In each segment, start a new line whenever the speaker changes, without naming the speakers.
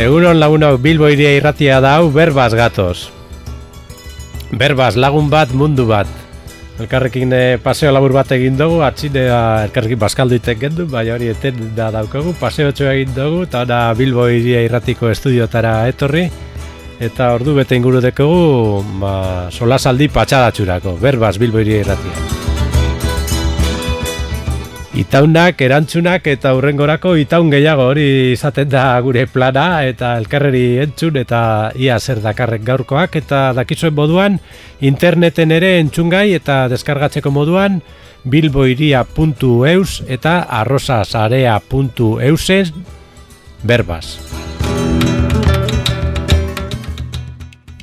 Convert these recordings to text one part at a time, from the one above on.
Egunon lagunok Bilbo iria irratia da hau berbaz gatoz. Berbaz lagun bat mundu bat. Elkarrekin eh, paseo labur bat egin dugu, atxinea elkarrekin baskalduitek gendu, bai hori eten da daukagu, paseo egin dugu, eta ona Bilbo iria irratiko estudiotara etorri, eta ordu bete inguru dekogu, ba, solasaldi patxadatxurako, berbaz Bilbo iria irratia. Itaunak, erantzunak eta urrengorako itaun gehiago hori izaten da gure plana eta elkarreri entzun eta ia zer dakarrek gaurkoak eta dakizuen moduan interneten ere entzungai eta deskargatzeko moduan bilboiria.eus eta arrosasarea.eusen berbaz.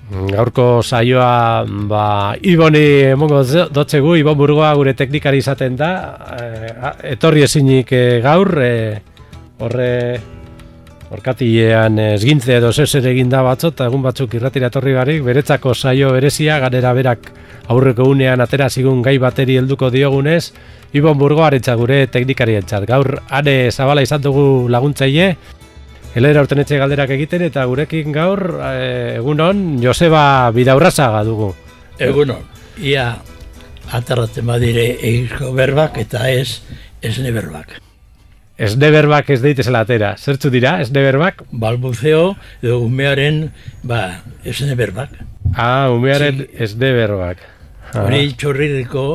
Gaurko saioa ba, Iboni emongo dotzegu, Ibon Burgoa gure teknikari izaten da. E, etorri ezinik e, gaur e, horre Orkatiean esgintze edo zeser egin da batzot, eta egun batzuk irratira etorri barik, beretzako saio berezia, ganera berak aurreko unean atera zigun gai bateri helduko diogunez, Ibon Burgoaretza gure teknikari entzat. Gaur, are zabala izan dugu laguntzaile, Elera urten etxe galderak egiten eta gurekin gaur e, egunon Joseba Bidaurrazaga dugu.
Egunon, ia atarraten badire egizko berbak eta ez esne berbak.
Esne berbak ez deite zelatera. Zertzu dira, esne berbak?
Balbuzeo edo umearen ba, esne berbak.
Ah, umearen sí. esne berbak.
Hori ah. txorririko,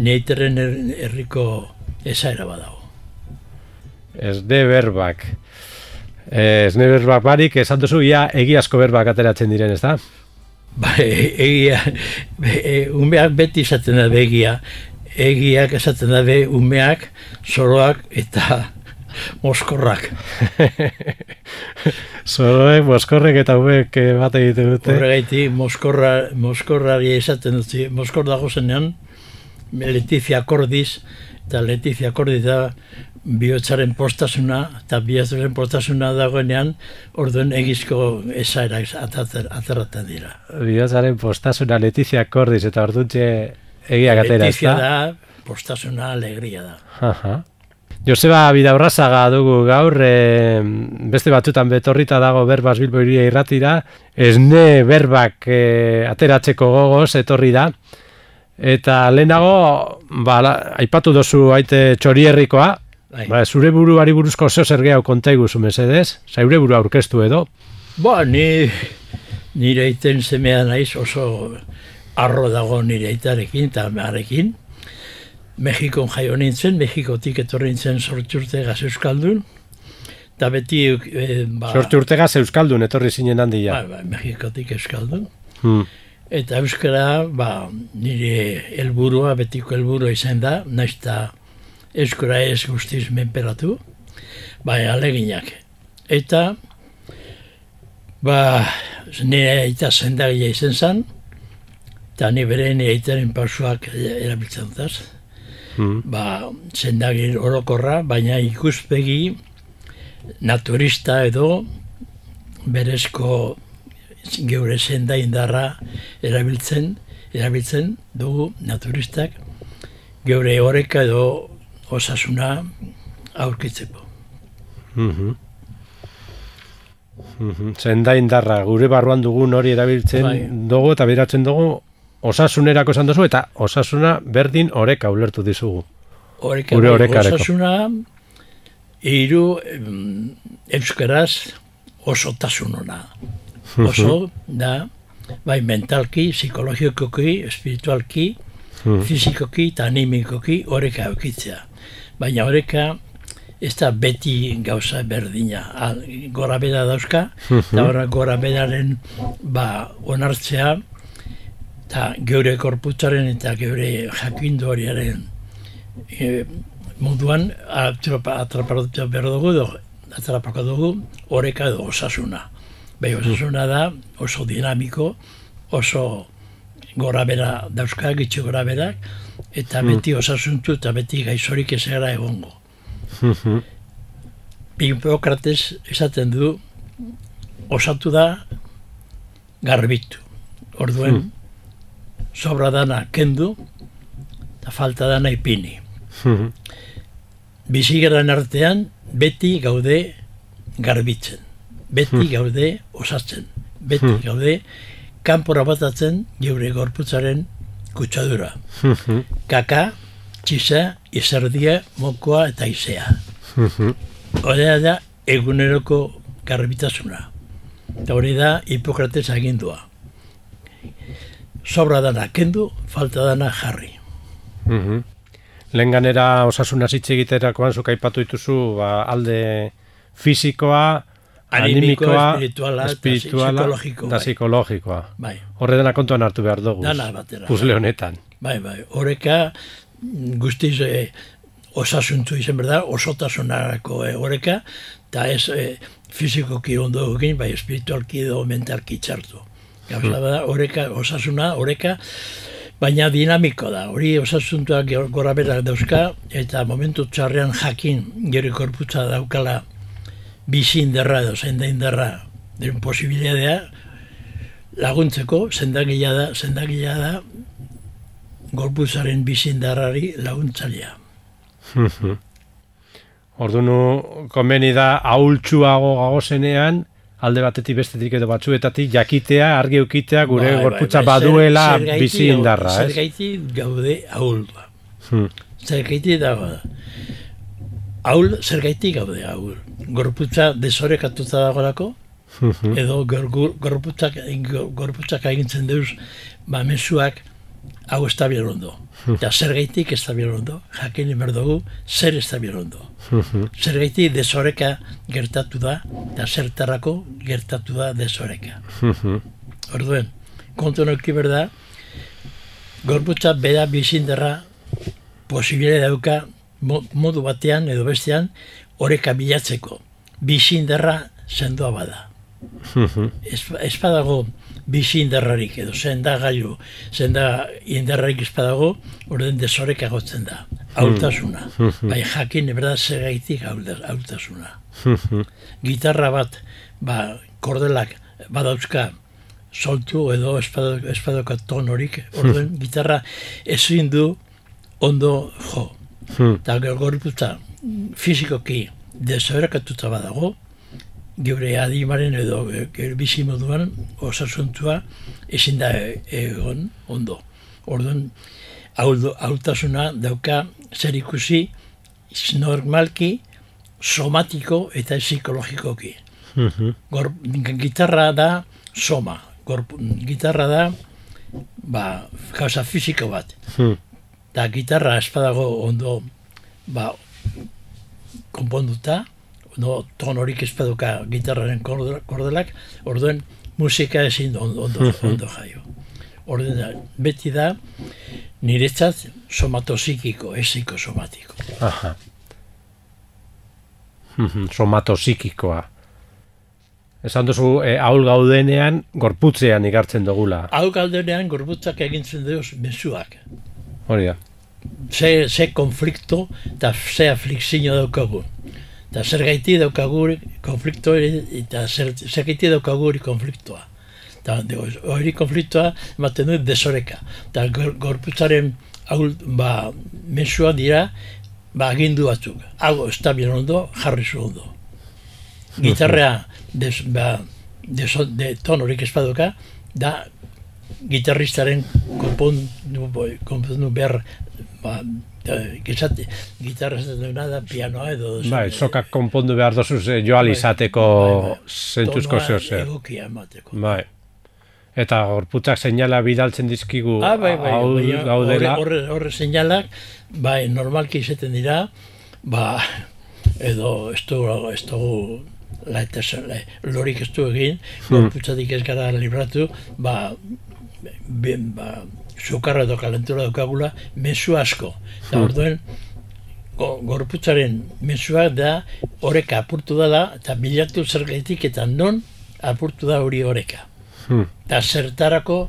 neiteren herriko esaera badago.
Esne berbak. Ez ne berbak barik, esan duzu, ia egiazko berbak ateratzen diren, ez da?
Ba, e, egia, e, umeak beti esaten da begia, egiak esaten da be umeak, zoroak eta moskorrak.
Zoroek, moskorrek eta umeak bat egiten dute.
Horregaiti, moskorra, moskorrari esaten dut, moskor dago zenean, Letizia Cordiz, eta Letizia Cordiz da bihotzaren postasuna eta bihotzaren postasuna dagoenean orduen egizko esaera aterraten dira.
Bihotzaren postasuna Letizia Kordiz eta orduntxe egia gatera,
Letizia da, postasuna alegria da.
Aha. Joseba Bidaurrazaga dugu gaur, e, beste batzutan betorrita dago berbaz bilbo irratira, esne berbak e, ateratzeko gogoz etorri da, eta lehenago, ba, aipatu dozu aite txorierrikoa. Ba, zure buruari buruzko zeo zer gehiago konta iguzu, mesedez? Zaure buru aurkeztu edo?
Ba, ni, nire iten zemea naiz oso arro dago nire itarekin eta meharekin. Mexikon jaio nintzen, Mexikotik etorri nintzen sortxurte gaz euskaldun. Eta beti... E, ba,
sortxurte gaz euskaldun etorri zinen handia.
Ba, ba, Mexikotik euskaldun. Hmm. Eta euskara, ba, nire helburua, betiko helburua izan da, naiz eskura ez guztiz menperatu, bai aleginak. Eta, ba, nire aita zendagia izen zen, eta ni bere nire aitaren pausuak erabiltzen dut. Hmm. Ba, zendagir orokorra, baina ikuspegi naturista edo berezko geure zenda indarra erabiltzen, erabiltzen dugu naturistak geure horreka edo osasuna aurkitzeko.
Mm Zenda indarra, gure barruan dugun hori erabiltzen bai. dugu eta beratzen dugu osasunerako esan duzu eta osasuna berdin oreka ulertu dizugu.
Oreka, gure orekareko. Osasuna iru euskaraz osotasunona. Oso da, bai mentalki, psikologikoki, espiritualki, fizikoki eta animikoki oreka eukitzea baina horreka ez da beti gauza berdina. Gora beda dauzka, eta horra gora bedaren ba, onartzea, eta geure korputzaren eta geure jakindu horiaren e, munduan atrapatu behar dugu, do, atrapako dugu, horreka edo osasuna. Bai, osasuna da oso dinamiko, oso gora bera dauzka, gitxe gora berak, eta hmm. beti osasuntu eta beti gaizorik ez gara egongo. Hippokrates esaten du osatu da garbitu. Orduen hmm. sobra dana kendu eta falta dana ipini. Hmm. Bizigeran artean beti gaude garbitzen. beti hmm. gaude osatzen. Beti hmm. gaude kanpora batatzen geure gorputzaren kutsadura. Kaka, txisa, izerdia, mokoa eta izea. Hora da eguneroko garbitasuna. Eta hori da Hipokrates agindua. Sobra dana kendu, falta dana jarri.
Mm Lehen ganera osasuna zitze egiterakoan zuka ipatu dituzu ba, alde fisikoa, animikoa,
espirituala, espirituala
da psikologikoa.
Bai.
Horre dena kontuan hartu behar dugu.
Dana batera.
Puzle honetan.
Bai, bai. Horeka guztiz eh, osasuntu izan berda, osotasunarako eh, horeka, eta ez eh, fizikoki ondo egin, bai espiritualki edo mentalki txartu. Gauza hmm. da, horeka, osasuna, horeka, baina dinamiko da, hori osasuntuak gora berak dauzka, eta momentu txarrean jakin gero korputza daukala bizi inderra edo zenda inderra den posibilidadea laguntzeko, zendagila da, zendagila da gorputzaren bizi indarrari laguntzalia.
Orduan, komeni da, ahultsuago gagozenean, alde batetik bestetik edo batzuetatik jakitea, argi eukitea gure bai, gorputza bai, bai. baduela bizi indarra,
ez? Zer gaiti gaude ahul Hmm. Zer gaiti da ahul, zer gaiti gaude ahul. Gorputza desorekatuta dagoelako, hmm. edo gorputzak, gorputzak egintzen deuz, ba, mesuak hau ez da ondo. Eta zer gaitik ez da ondo, jakin imer dugu, zer ez da ondo. zer gaitik desoreka gertatu da, eta zertarako gertatu da desoreka. Orduen, kontu noki berda, gorputza bera bizinderra posibile dauka modu batean edo bestean oreka bilatzeko. Bizinderra sendoa bada. ez, ez badago bizi indarrarik edo zenda gailu, zenda indarrarik izpadago, orden desorek agotzen da. Hautasuna. Hmm. bai jakin, eberda, segaitik hautasuna. Gitarra bat, ba, kordelak, badauzka, soltu edo espadoka ton horik, orden gitarra ezin du ondo jo. Eta gorputza fizikoki desorekatuta badago, geure adimaren edo geure bizi moduan osasuntua ezin da egon ondo. Orduan, hautasuna dauka zer ikusi normalki somatiko eta psikologikoki. Mhm. Gor, gitarra da soma, Gor, gitarra da ba, gauza fiziko bat. Hmm. Da gitarra espadago ondo ba, konponduta, no, ton horik ezpaduka gitarraren kordelak, orduen musika ezin ondo, ondo, ondo jaio. Orduen beti da, niretzat somatozikiko, eziko somatiko.
Aha. somatozikikoa. Esan duzu, eh, ahul gaudenean, gorputzean igartzen dugula.
Ahul gaudenean, gorputzak egintzen dugu mesuak.
Hori da.
Ze, ze konflikto eta ze aflikzio daukagun eta zer gaiti daukaguri konflikto eta zer, zer gaiti daukaguri konfliktoa. Eta hori konfliktoa ematen dut desoreka. Eta gorputzaren hau, ba, mesua dira, ba, agindu batzuk. Hau, ez da ondo, jarri zu ondo. Gitarrea, des, ba, des, de ton horik espaduka, da gitarristaren konpondu, konpondu behar ba, gizate, gitarra zaten da, pianoa edo...
Bai, sokak konpondu behar dozuz eh, joal bai, izateko bai, bai, zentuzko zeo zer.
egokia emateko.
Bai. Eta gorputzak seinala bidaltzen dizkigu
ah, bai, bai, hau bai, gaudela. Horre, horre seinalak, bai, normalki izaten dira, ba, edo ez dugu, ez dugu, la eta lorik ez du egin, hmm. gorputzatik ez gara libratu, ba, ben, ba, sukarra edo kalentura daukagula, mesu asko. Eta hmm. orduen, gorputzaren mesua da oreka apurtu dela, eta bilatu zer gaitik eta non apurtu da hori oreka. Hmm. Eta zertarako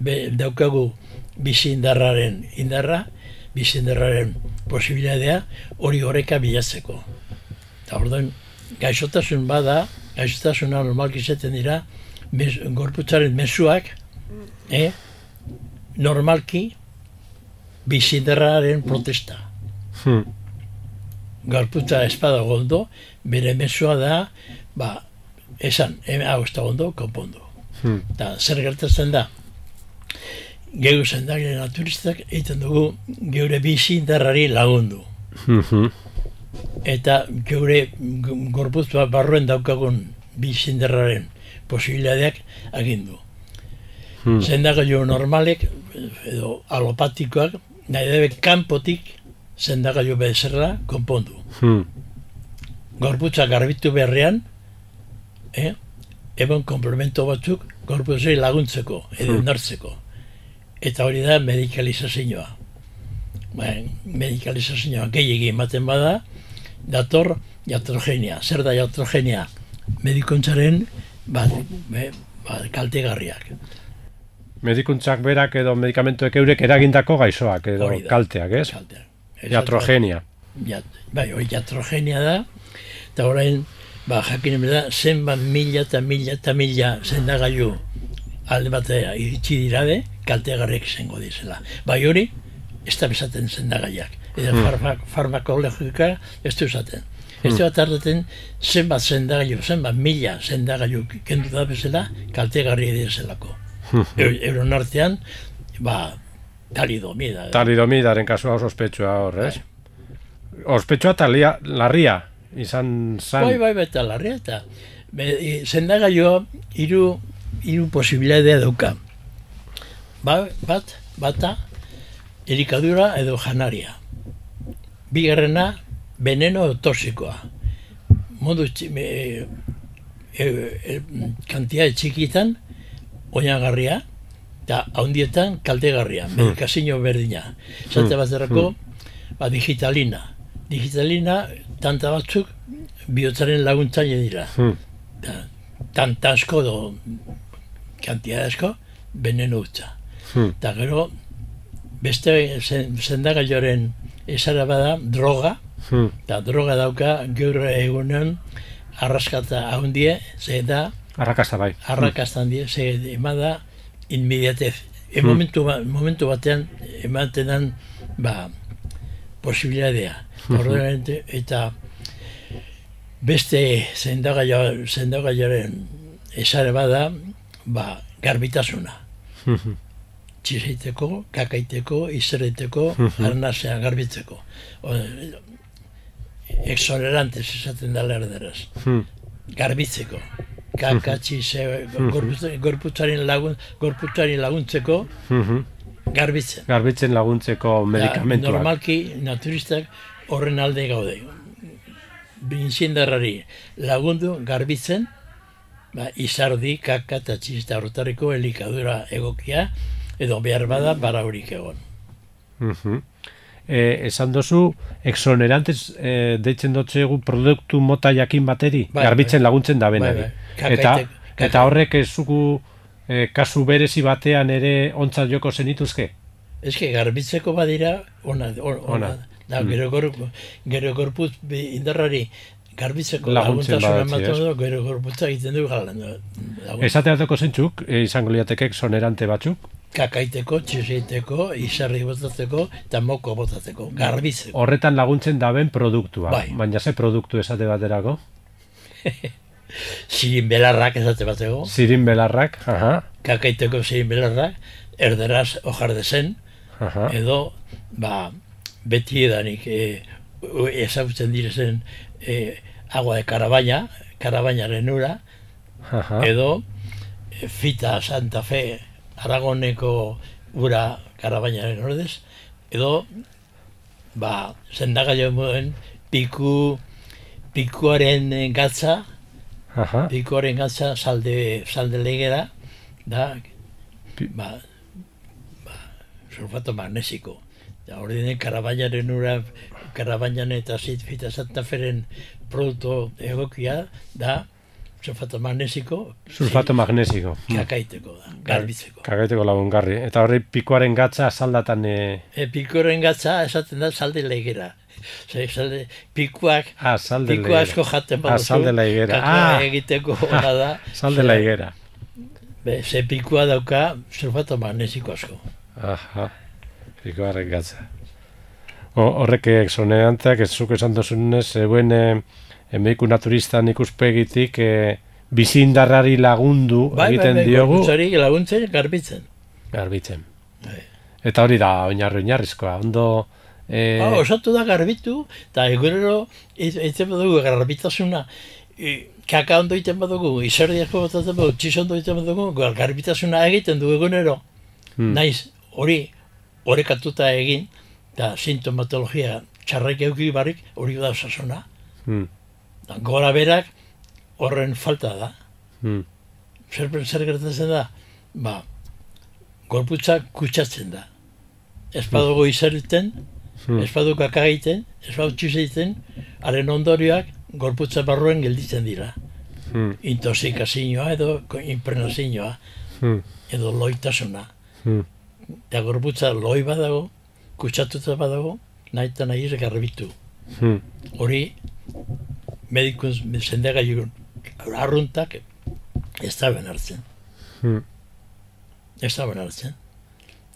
be, daukagu bizi indarraren indarra, bizi indarraren posibilidadea hori oreka bilatzeko. Eta orduen, gaixotasun bada, gaixotasuna normalki izaten dira, mes, gorputzaren mesuak, eh, normalki biziderraren protesta. Hmm. Garputza espada goldo, bere mesua da, ba, esan, hau ez da ondo, konpondo. Hmm. Da, zer gertatzen da, gehu zendagile naturistak egiten dugu geure bizi indarrari lagundu. Hmm. Eta geure gorpuz barruen daukagun bizi indarraren posibiladeak agindu. Hmm. Zendagailu normalek, edo alopatikoak, nahi debe kanpotik zendagailu bezerra konpondu. Hmm. Gorputza garbitu berrean, eh? ebon komplemento batzuk gorputzei laguntzeko, edo hmm. nartzeko. Eta hori da medikalizazioa. Ba, medikalizazioa gehiagi ematen bada, dator jatrogenia. Zer da jatrogenia? Medikontzaren bat, ba, kaltegarriak.
Medikuntzak berak edo medikamentuek eurek eragindako gaixoak edo kalteak, ez? Kalteak. Jatrogenia.
Ja, bai, hori jatrogenia da, eta orain, ba, jakin da, zenba mila eta mila eta mila zendagailu alde batea iritsi dirabe, kaltegarrek zengo dizela. Bai hori, ez da bezaten zendagaiak. Eta hmm. farmakologika ez du esaten. Ez du bat ardaten zenbat zendagailu, zenbat mila zendagailu kendu da bezala, kaltegarri edelako. Hmm. Euron artean, ba, Talidomida.
Eh? Talidomidaren kasua oso ospetsua hor, ez? Bai. Ospetsua eta larria, izan zan.
Bai, bai, eta larria, eta zendaga jo, iru, iru posibilidadea dauka. Ba, bat, bata, erikadura edo janaria. Bigarrena, veneno toxikoa. Modu, e, e, e, kantia txikitan, oinagarria, eta haundietan kaltegarria, hmm. medikazio berdina. Zate hmm. bat errako, hmm. ba, digitalina. Digitalina, tanta batzuk, bihotzaren laguntzaile dira. Hmm. Da, tanta asko do, kantia asko, benen utza. Hmm. Eta gero, beste zendagailoren esara bada, droga, eta droga dauka, gaur egunen, arraskata haundie, ze da,
Arrakasta bai.
Arrakasta handie, ze emada, inmediatez. E momentu, ba, momentu batean ematen den ba, posibilidadea. Hmm. eta beste zendagaiaren esare bada ba, garbitasuna. Hmm. Txizaiteko, kakaiteko, izerreteko, hmm. arnazea garbitzeko. O, exonerantes esaten da lerderaz. Garbitzeko kakatzi ze gorputzaren lagun gorputzaren laguntzeko garbitzen.
Garbitzen laguntzeko medikamentuak.
normalki naturistak horren alde gaude. Binzindarrari lagundu garbitzen ba, izardi, kaka eta txista elikadura egokia edo behar bada bara horik egon.
Eh, esan dozu, exonerantes eh, deitzen egu produktu mota jakin bateri, bai, garbitzen bai. laguntzen da benari. Bai, eta, eta horrek zugu eh, kasu berezi batean ere ontzat joko zenituzke?
Que garbitzeko badira, ona, ona, Da, mm. gero, gor, gero gorpuz indarrari garbitzeko laguntasuna ematen du, gero gorputza egiten du galan.
Esateateko zentzuk, eh, izango liatekek sonerante batzuk?
Kakaiteko, txeseiteko, izarri botatzeko, eta moko botatzeko, garbitzeko.
Horretan laguntzen daben produktua, bai. baina ze produktu esate baterako?
zirin belarrak esate bateko.
Zirin belarrak, aha.
Kakaiteko zirin belarrak, erderaz ojar dezen, aha. edo, ba, beti edanik e, ezagutzen direzen e, agua de karabaina, karabainaren ura, edo e, fita Santa Fe Aragoneko ura karabainaren ordez, edo ba, zendaga piku pikuaren gatza, Aha. pikuaren gatza salde, salde legera, da, ba, ba, sulfato magnesiko. Da hori den karabainaren ura, karabainan eta zit fita Santa Feren produktu egokia da sulfato magnesiko.
Sulfato magnesiko.
Kakaiteko da, garbitzeko.
Kakaiteko lagungarri. Eta horri pikoaren gatza saldatan... E...
e pikoaren gatza esaten da salde legera. Zer, salde, pikuak, ah, salde piku asko jaten
baduzu. Ah, salde legera.
Ah. egiteko hona da.
salde legera.
Be, ze pikua dauka sulfato magnesiko asko.
Aha. Piko harrek gatza. Horrek exoneranteak ez zuk esan dozunez, eguen e, emeiku naturistan ikuspegitik e, bizindarrari lagundu bai, bai egiten bai, bai, diogu.
Bai, laguntzen, garbitzen.
Garbitzen. Bai. Eta hori da, oinarri oinarrizkoa, ondo...
Eh... Ba, osatu da garbitu, eta egunero, egiten badugu garbitasuna, e, kaka ondo egiten badugu, izerdiako botatzen badugu, txiz ondo egiten badugu, garbitasuna egiten du egunero. Hmm. Naiz, hori, horrekatuta egin, eta sintomatologia txarrak euki barik, hori da osasuna. Hmm. Gora berak, horren falta da. Hmm. Zer, zer gertatzen da? Ba, gorputza kutsatzen da. Ez badugu hmm. Hmm. ez badugu kakagiten, ez badugu haren ondorioak gorputza barruen gelditzen dira. Hmm. Intoxikazioa edo imprenazioa, hmm. edo loitasuna. Hmm. Eta gorputza loi badago, kutsatuta badago, nahi eta nahi garbitu. Hmm. Hori, medikun zendega arruntak ez da benartzen. Hmm. Ez da benartzen.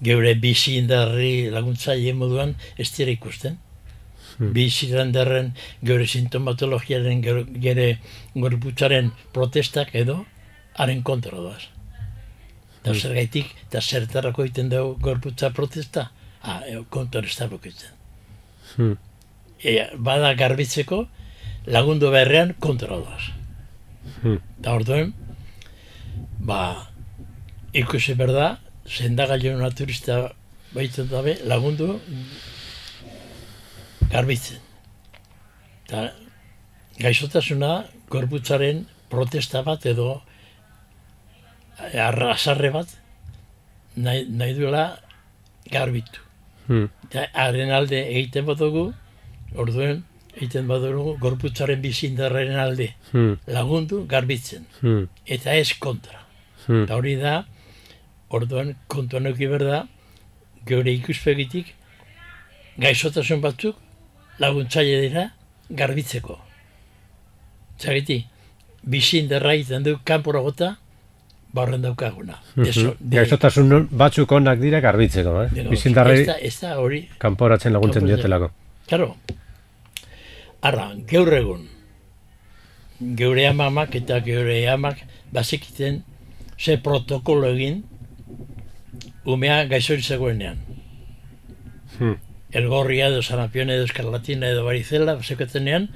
Geure bizi indarri laguntzaile moduan ez dira ikusten. Hmm. Bizi indarren geure sintomatologiaren geure gorputzaren protestak edo haren kontra doaz. Eta hmm. zer gaitik, eta zertarako egiten dugu gorputza protesta, ah, kontra ez da Hmm. E, bada garbitzeko lagundu beharrean kontra doaz. Hmm. Eta orduen, ba, ikusi berda, zendagailu naturista baitzen dabe, lagundu garbitzen. Eta gaixotasuna gorputzaren protesta bat edo arrasarre bat nahi, nahi duela garbitu. Hmm. Haren alde egiten bat dugu, orduen, egiten badugu gorputzaren bizindarren alde hmm. lagundu garbitzen. Hmm. Eta ez kontra. Hmm. Eta hori da, orduan kontuan eki berda, geure ikuspegitik, gaizotasun batzuk laguntzaile dira garbitzeko. Zagiti, bizindarra egiten du kanpora gota, barren daukaguna.
Mm Gaizotasun batzuk onak dira garbitzeko, eh? Bizindarrei kanporatzen laguntzen diotelako.
Claro, Arra, geur egun, geure amamak eta geure amak bazekiten ze protokolo egin umea gaizori zegoenean. Hmm. Elgorria edo sanapion edo eskarlatina edo barizela bazeketenean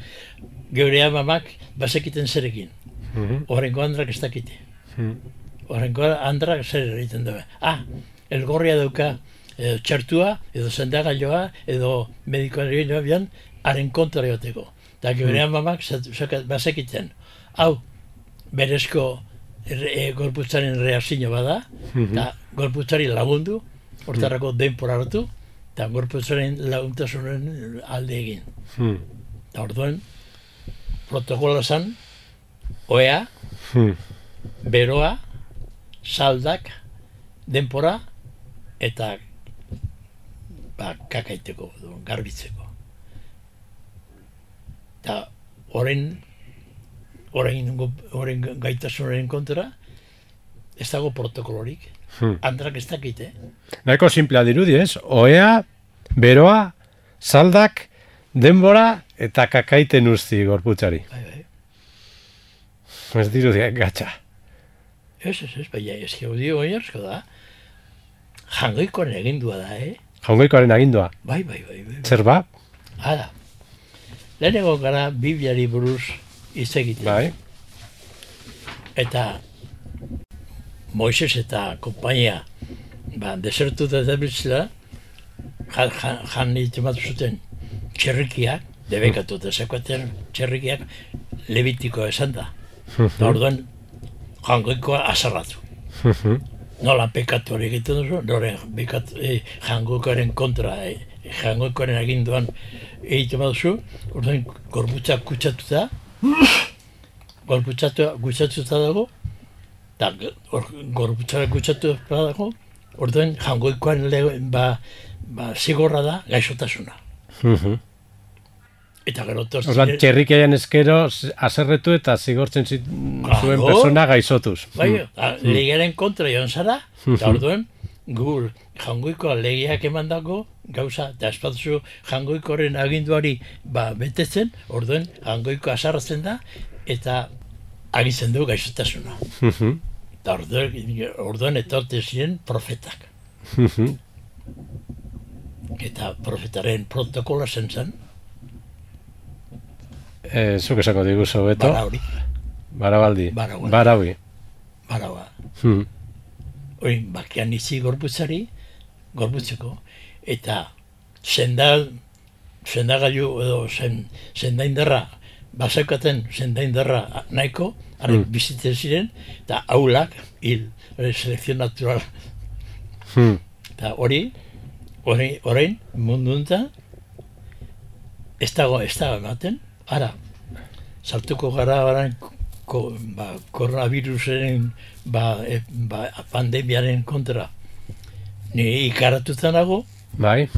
geure amamak bazekiten zer egin. Hmm. Horrenko andrak ez dakite. Horrenko andrak zer egiten dugu. Ah, elgorria dauka edo txartua, edo zendagailoa, edo medikoaren bian, haren kontra joteko. Eta geberean mm. mamak bazekiten. Hau, berezko e, gorputzaren reazio bada, mhm. eta gorputzari lagundu, hortarako mm. denpora hartu, eta gorputzaren laguntasunen alde egin. Mm. Eta orduan, protokola zan, oea, mm. beroa, saldak, denpora, eta ba, kakaiteko, garbitzeko eta horren horren gaitasunaren kontra ez dago protokolorik hmm. andrak ez dakit, eh?
Nahiko simplea dirudi, ez? Oea, beroa, saldak, denbora eta kakaiten usti gorputzari. Bai, bai. Ez dirudi, gatsa.
Ez, ez, ez, bai, ez, ez, da. Jangoikoaren egindua da, eh?
Jangoikoaren agindua?
Bai, bai, bai. bai.
Zer ba?
Hala, Lehenengo gara Bibliari buruz hitz egiten. Bai. Eta Moises eta kompainia ba, desertu da debiltzela jan, jan, jan bat zuten txerrikiak, debekatu eta sekuaten txerrikiak lebitiko esan da. Eta orduan jangoikoa azarratu. Nola pekatu hori egiten duzu, nore eh, jangoikoaren kontra, eh, jangoikoaren aginduan egiten baduzu, orduan gorbutza kutsatuta, gorbutza kutsatuta dago, eta gorbutza kutsatuta dago, orduan jangoikoan lehen ba, ba, zigorra da gaixotasuna. Mhm. Eta gero tortzen...
Orduan, txerrik egin eskero, azerretu eta zigortzen zuen persona gaixotuz.
Bai, mm. legeren kontra joan zara, eta orduan, gur jangoiko alegiak eman dago, gauza, eta espatzu jangoikoren aginduari ba, betetzen, orduen jangoiko asarratzen da, eta agitzen du gaixotasuna.
Mhm.
Eta orduan, orduan etorte ziren profetak.
Mhm.
Eta profetaren protokola zen zen,
Eh, zuk esango diguzu, beto?
bara hori,
Barabaldi.
Barabaldi.
Baraui.
baraua.
Hmm.
Hori, bakian izi gorputzari, gorputzeko. Eta senda, sendagailu edo zen, sendainderra, basaukaten sendainderra nahiko, arek
Mm.
bizitzen ziren, eta aulak, hil, hori, selekzio natural.
Hmm.
Eta hori, hori, orain, mundu enten, ez dago, ez dago ematen, ara, saltuko gara orain, ko, ba, koronavirusaren, ba, e, ba, pandemiaren kontra. Ni ikaratuta nago,
Bai.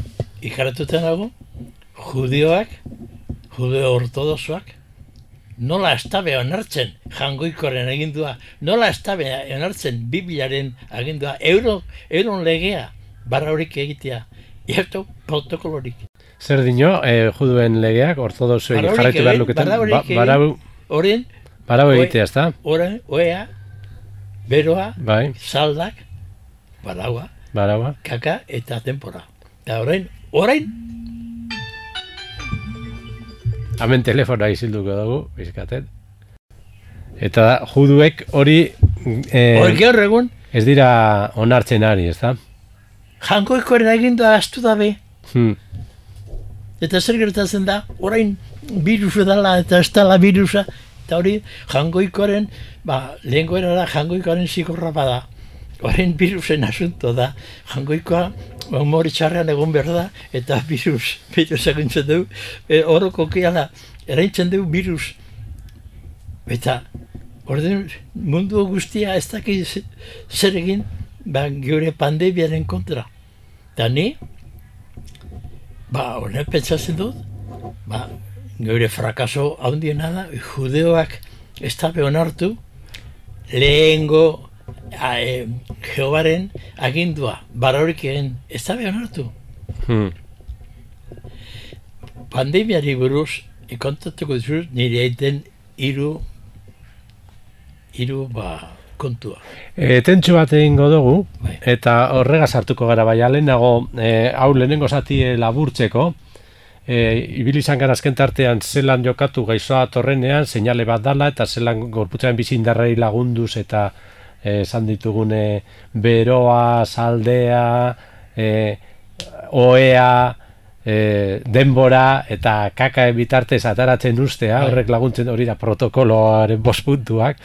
ikaratuta nago, judioak, judeo ortodoxoak, nola estabe onartzen jangoikoren agindua, nola estabe onartzen bibliaren agindua, euro, euron legea, barra horik egitea, Ierto protokolorik.
Zer dino, eh, juduen legeak, ortodoxoek
Baraurik
jarraitu behar
baraurik
ba, barau,
Horien,
barau egitea, ezta?
ora, oea, beroa,
Bai,
saldak, baraua,
baraua.
kaka eta tempora. Eta orain, orain,
Hemen telefonoa izilduko dugu, bizkaten. Eta da, juduek hori eh,
hori gaur egun,
ez dira onartzen ari, ezta?
jangoikoren agindua astu dabe,
Hmm.
Eta zer gertatzen da, orain virusa dela eta ez dela virusa, eta hori jangoikoaren, ba, lehenko erara jangoikoaren zikorra bada. Orain virusen asunto da, jangoikoa humori txarrean egon behar da, eta virus, virus egintzen du, e, oroko kiala, eraintzen du virus. Eta, orden mundu guztia ez daki ze- zer egin, ba, geure pandemiaren kontra. Eta ni, Ba, honen pentsatzen dut, ba, geure frakaso handiena da, judeoak ez dabe onartu, lehengo a, e, Jehovaren agindua, barorik egin, ez dabe onartu.
Hmm.
Pandemiari buruz, ikontatuko dizut, nire egiten hiru hiru ba, kontua.
E, tentsu bat egingo dugu,
Bai.
eta horregaz hartuko gara bai, lehenago, e, hau lehenengo zati laburtzeko, e, ibili izan gara azken tartean zelan jokatu gaixoa torrenean, seinale bat dala, eta zelan gorputzaren bizindarrei lagunduz, eta e, esan ditugune beroa, saldea, e, oea, e, denbora eta kaka bitartez ataratzen ustea,
Bai.
horrek laguntzen hori da protokoloaren bost puntuak.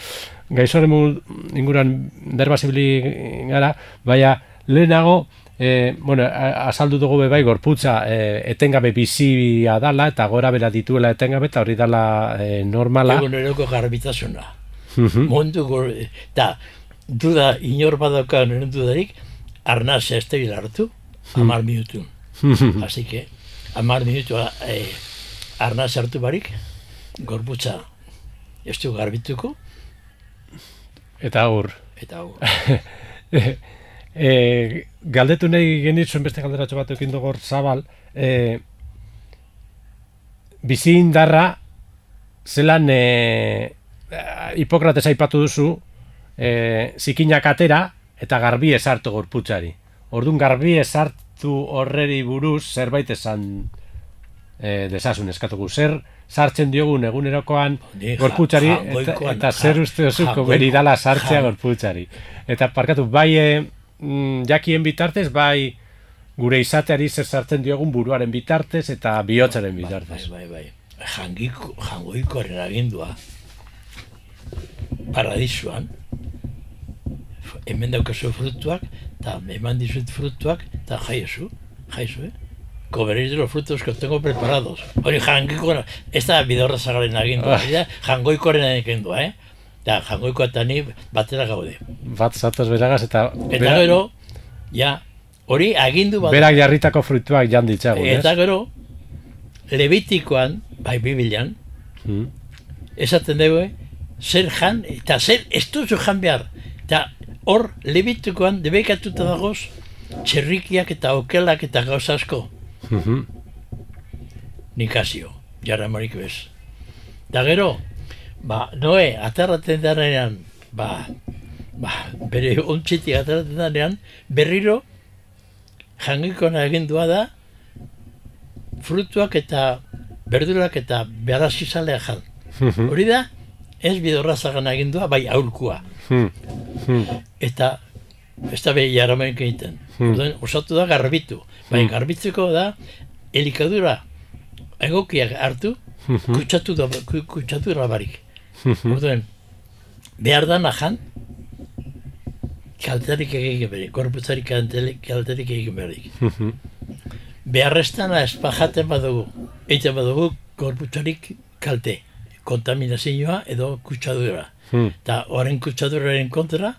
Gaixoren mu- inguruan berba zibili gara, baina lehenago, e, bueno, azaldu dugu be bai gorputza e, etengabe bizia dala eta gora bera dituela etengabe eta hori dala e, normala.
Eguneroko garbitasuna.
Mhm.
mundu gor, eta duda inor badauka nire dudarik, arnazia ez tebil hartu, amar minutu. Así que, amar minutu eh, arnaz hartu barik, gorputza ez du garbituko,
eta agur.
eta hau,
e, galdetu nahi genitzuen beste galderatxo bat eukin dugu hor zabal, e, bizi indarra zelan e, Hipokrates aipatu duzu e, zikinak atera eta garbi esartu gorputzari. Ordun garbi esartu horreri buruz zerbait esan e, desasun eskatuko. Zer sartzen diogun egunerokoan
Ni ja-
gorputzari eta, eta zer
ja-
uste duzu
jangoiko-
komeni dala sartzea gorputzari. Eta parkatu, bai mm, jakien bitartez, bai gure izateari zer sartzen diogun buruaren bitartez eta bihotzaren
bai,
bitartez.
bai, bai. Jangiko, jangoikoaren agindua, paradisuan, hemen daukazu frutuak, eta eman dizut frutuak, eta jaiezu, jaiezu, eh? Comeréis de los frutos que os tengo preparados. Hori jangiko, ez da bidorra zagaren agindua,
Ah.
ah. agindua, eh? Eta jangoiko eta ni batera gaude.
Bat zatoz beragaz eta,
Eta
bera-
gero, ja, hori agindu bat
berak jarritako fruituak jan ditzagun, ez?
Eta gero, Levitikoan, bai Biblian,
Mm.
esaten dugu, zer jan, eta zer ez duzu jan behar. Eta hor, Levitikoan, debekatuta dagoz, txerrikiak eta okelak eta gauz asko,
Mhm.
nikazio, jarra morik bez. Eta gero, ba, noe, aterraten denean, ba, ba, bere ontzitik aterraten denean, berriro, jangiko egindua da, frutuak eta berdurak eta beharrazi zalea jan.
Mhm.
Hori da, ez bidorra zagan egindua, bai aurkua.
Hmm. Hmm.
Eta, ez da behi jaramen egiten. Orduan, osatu da garbitu. Bai,
Hmm.
garbitzeko da, elikadura egokiak hartu,
Mhm.
kutsatu da, ku- kutsatu da barik.
Mhm.
Orduan, behar da nahan, kalterik egin berik, gorputzarik kalterik egin berik.
Mhm.
Beharreztana espajaten badugu, egiten badugu gorputzarik kalte, kontaminazioa edo kutsadura.
Hmm.
Eta horren kutsaduraren kontra,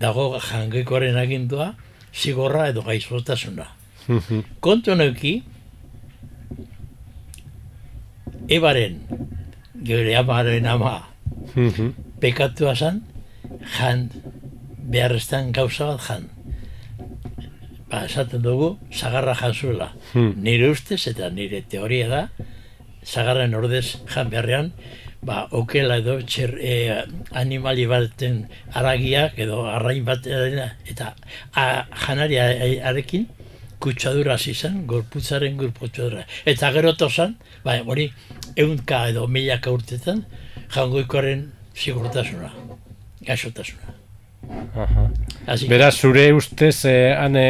dago jangekoaren agindua, zigorra edo gaixotasuna.
Mhm.
Kontu neuki, ebaren, geure amaren ama,
Mhm.
pekatua zan, jan, beharreztan gauza bat jan. Ba, esaten dugu, zagarra jan zuela.
Hmm.
Nire ustez eta nire teoria da, zagarren ordez jan beharrean, ba, okela edo txer, e, animali baten aragiak edo arrain bat eta a, janari a- arekin kutsadura hasi zen, gorputzaren gorputzadura. Eta gero tozan, ba, hori, eunka edo milaka urtetan, jangoikoaren sigurtasuna, gaixotasuna.
Aha.
Que-
Beraz, zure ustez, eh, ane,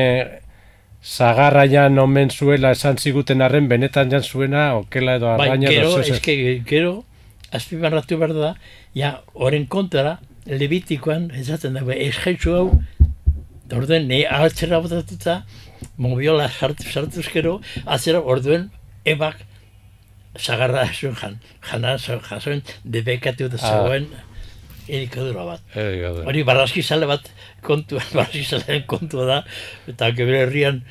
zagarra jan omen zuela esan ziguten arren, benetan jan zuena, okela edo
Bai,
arraina
gero,
edo zer-
eske, gero, azpimarratu behar da, ja, horren kontra, lebitikoan, esaten dago, ez jaitzu hau, orduen, ne atzera botatuta, mobiola sartu, sartuz gero, atzera, orduen, ebak, zagarra zuen jan, jana jasoen, debekatu da
Ah.
zegoen, elikadura bat.
Eh, gaude.
Hori barrazki zale bat kontu, barrazki zalean kontua da, eta gero herrian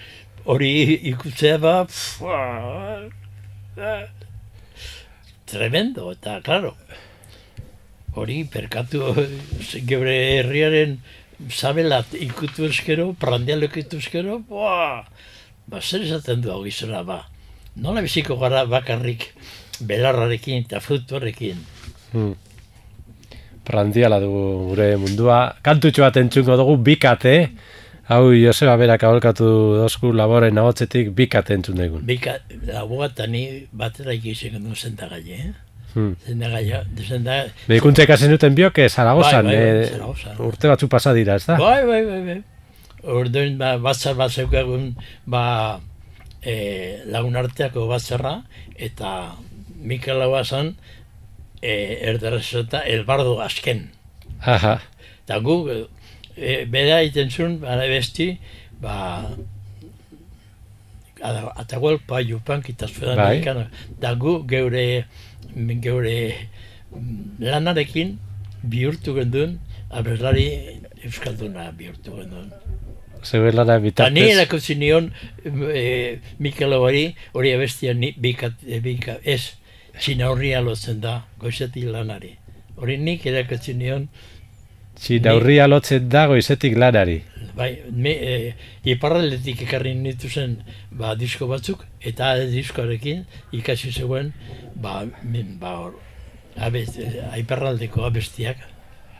hori ikutzea ba, pfua, tremendo, eta claro, hori perkatu geure herriaren zabelat ikutu eskero, prandial ikutu eskero, buah, ba, zer esaten du hau gizona, ba, nola biziko gara bakarrik belarrarekin eta frutuarekin.
Hmm. Prandiala dugu gure mundua. Kantutxo bat entzungo dugu bikate. Hau Joseba berak aholkatu dozku laboren ahotzetik bikate entzun dugun.
Bika, laboa eta ni batera ikizien genuen zendagai, eh?
Hmm.
Zendagai, zenda...
Medikuntza ikasen duten biok, eh, Zaragozan,
Bai, bai, bai,
eh,
Zaragozan.
urte batzu pasa dira, ez da?
Bai, bai, bai, bai. Orduan, ba, batzar bat zeukagun, ba, e, lagun arteako batzarra, eta Mikel Laua zan, e, erdaraz eta elbardo azken.
Aha.
Eta gu, e, bera egiten zuen, bara besti, ba, ada- atagual pa jupan kitazue
Bai.
da gu geure, geure lanarekin bihurtu genduen, abeslari euskalduna bihurtu genduen.
Zeuen lana
Eta ni
bitartez.
erakutsi nion e, Mikel hori, hori abestia ni, bikat, e, bika, ez, txina horria lotzen da, goizetik lanari. Hori nik erakutsi nion,
Txinaurria lotzen da goizetik lanari.
bai, me, e, iparraldetik ekarri nituzen ba, disko batzuk, eta diskoarekin ikasi zegoen, ba, min, ba, hor, abest, aiparraldeko abestiak,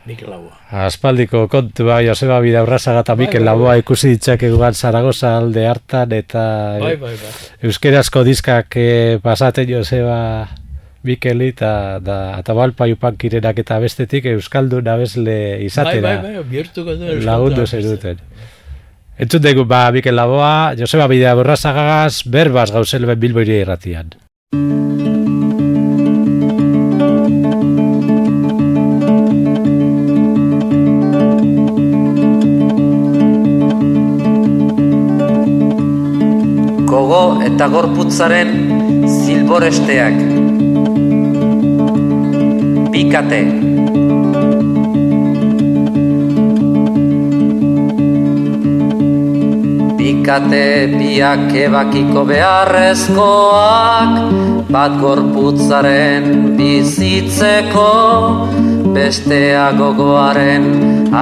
Mikel Laua.
Aspaldiko kontua Joseba Bidaurrazaga eta
Bai,
Mikel
bai,
Laboa ikusi ditzakeguan Zaragoza alde hartan eta
Bai, bai, bai.
euskerazko diskak eh, pasaten Joseba Mikeli eta da Atabalpa Iupankirenak eta bestetik euskaldun abesle
Bai,
izatera
bai, bai, bihurtuko du.
lagundu zenuten. Entzun dugu ba Mikel Laboa, Joseba Bidaurrazagagaz, berbaz gauzelben bilboiri irratian.
Eta gorputzaren zilboresteak. Bikate. Bikate biak ebakiko beharrezkoak, bat gorputzaren bizitzeko, bestea gogoaren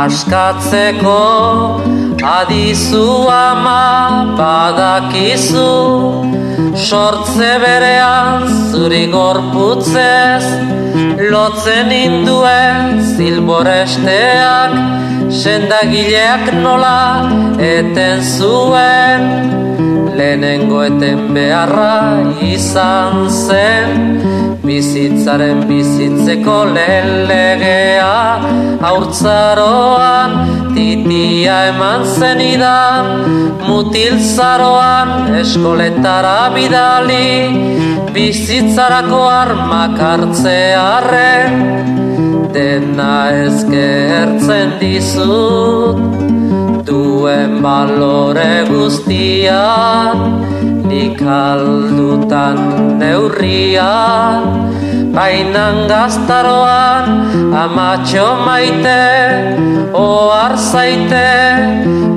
askatzeko, Adizu ama badakizu Sortze berean zuri gorputzez Lotzen induen zilboresteak Sendagileak nola eten zuen Lehenengo eten beharra izan zen. Bizitzaren bizitzeko lehen legea Haurtzaroan titia eman zenidan mutil zaroan eskoletara bidali bizitzarako armak hartzearen dena ezkertzen dizut duen balore guztian nik aldutan neurrian Bainan gaztaroan amatxo maite Oar zaite.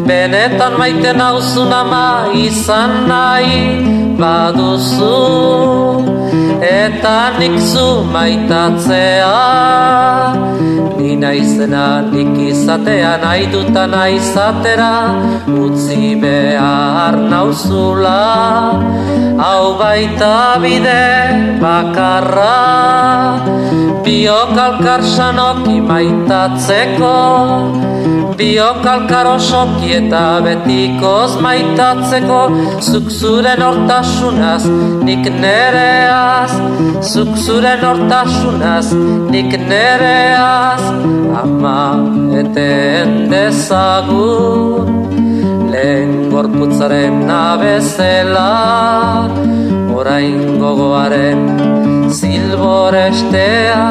Benetan maite nauzun ama izan nahi baduzu. Eta nik zu maitatzea Ni naizena nik izatea nahi duta nahi zatera Utzi behar nauzula. Hau baita bide bakarra Biokalkar sanoki maitatzeko. Biokalkar osoki eta betikoz maitatzeko. Zuk zuren hortasunaz nik nereaz. Zuk zuren hortasunaz nik nereaz Ama eten dezagun Lehen gorputzaren nabezela Orain gogoaren zilborestea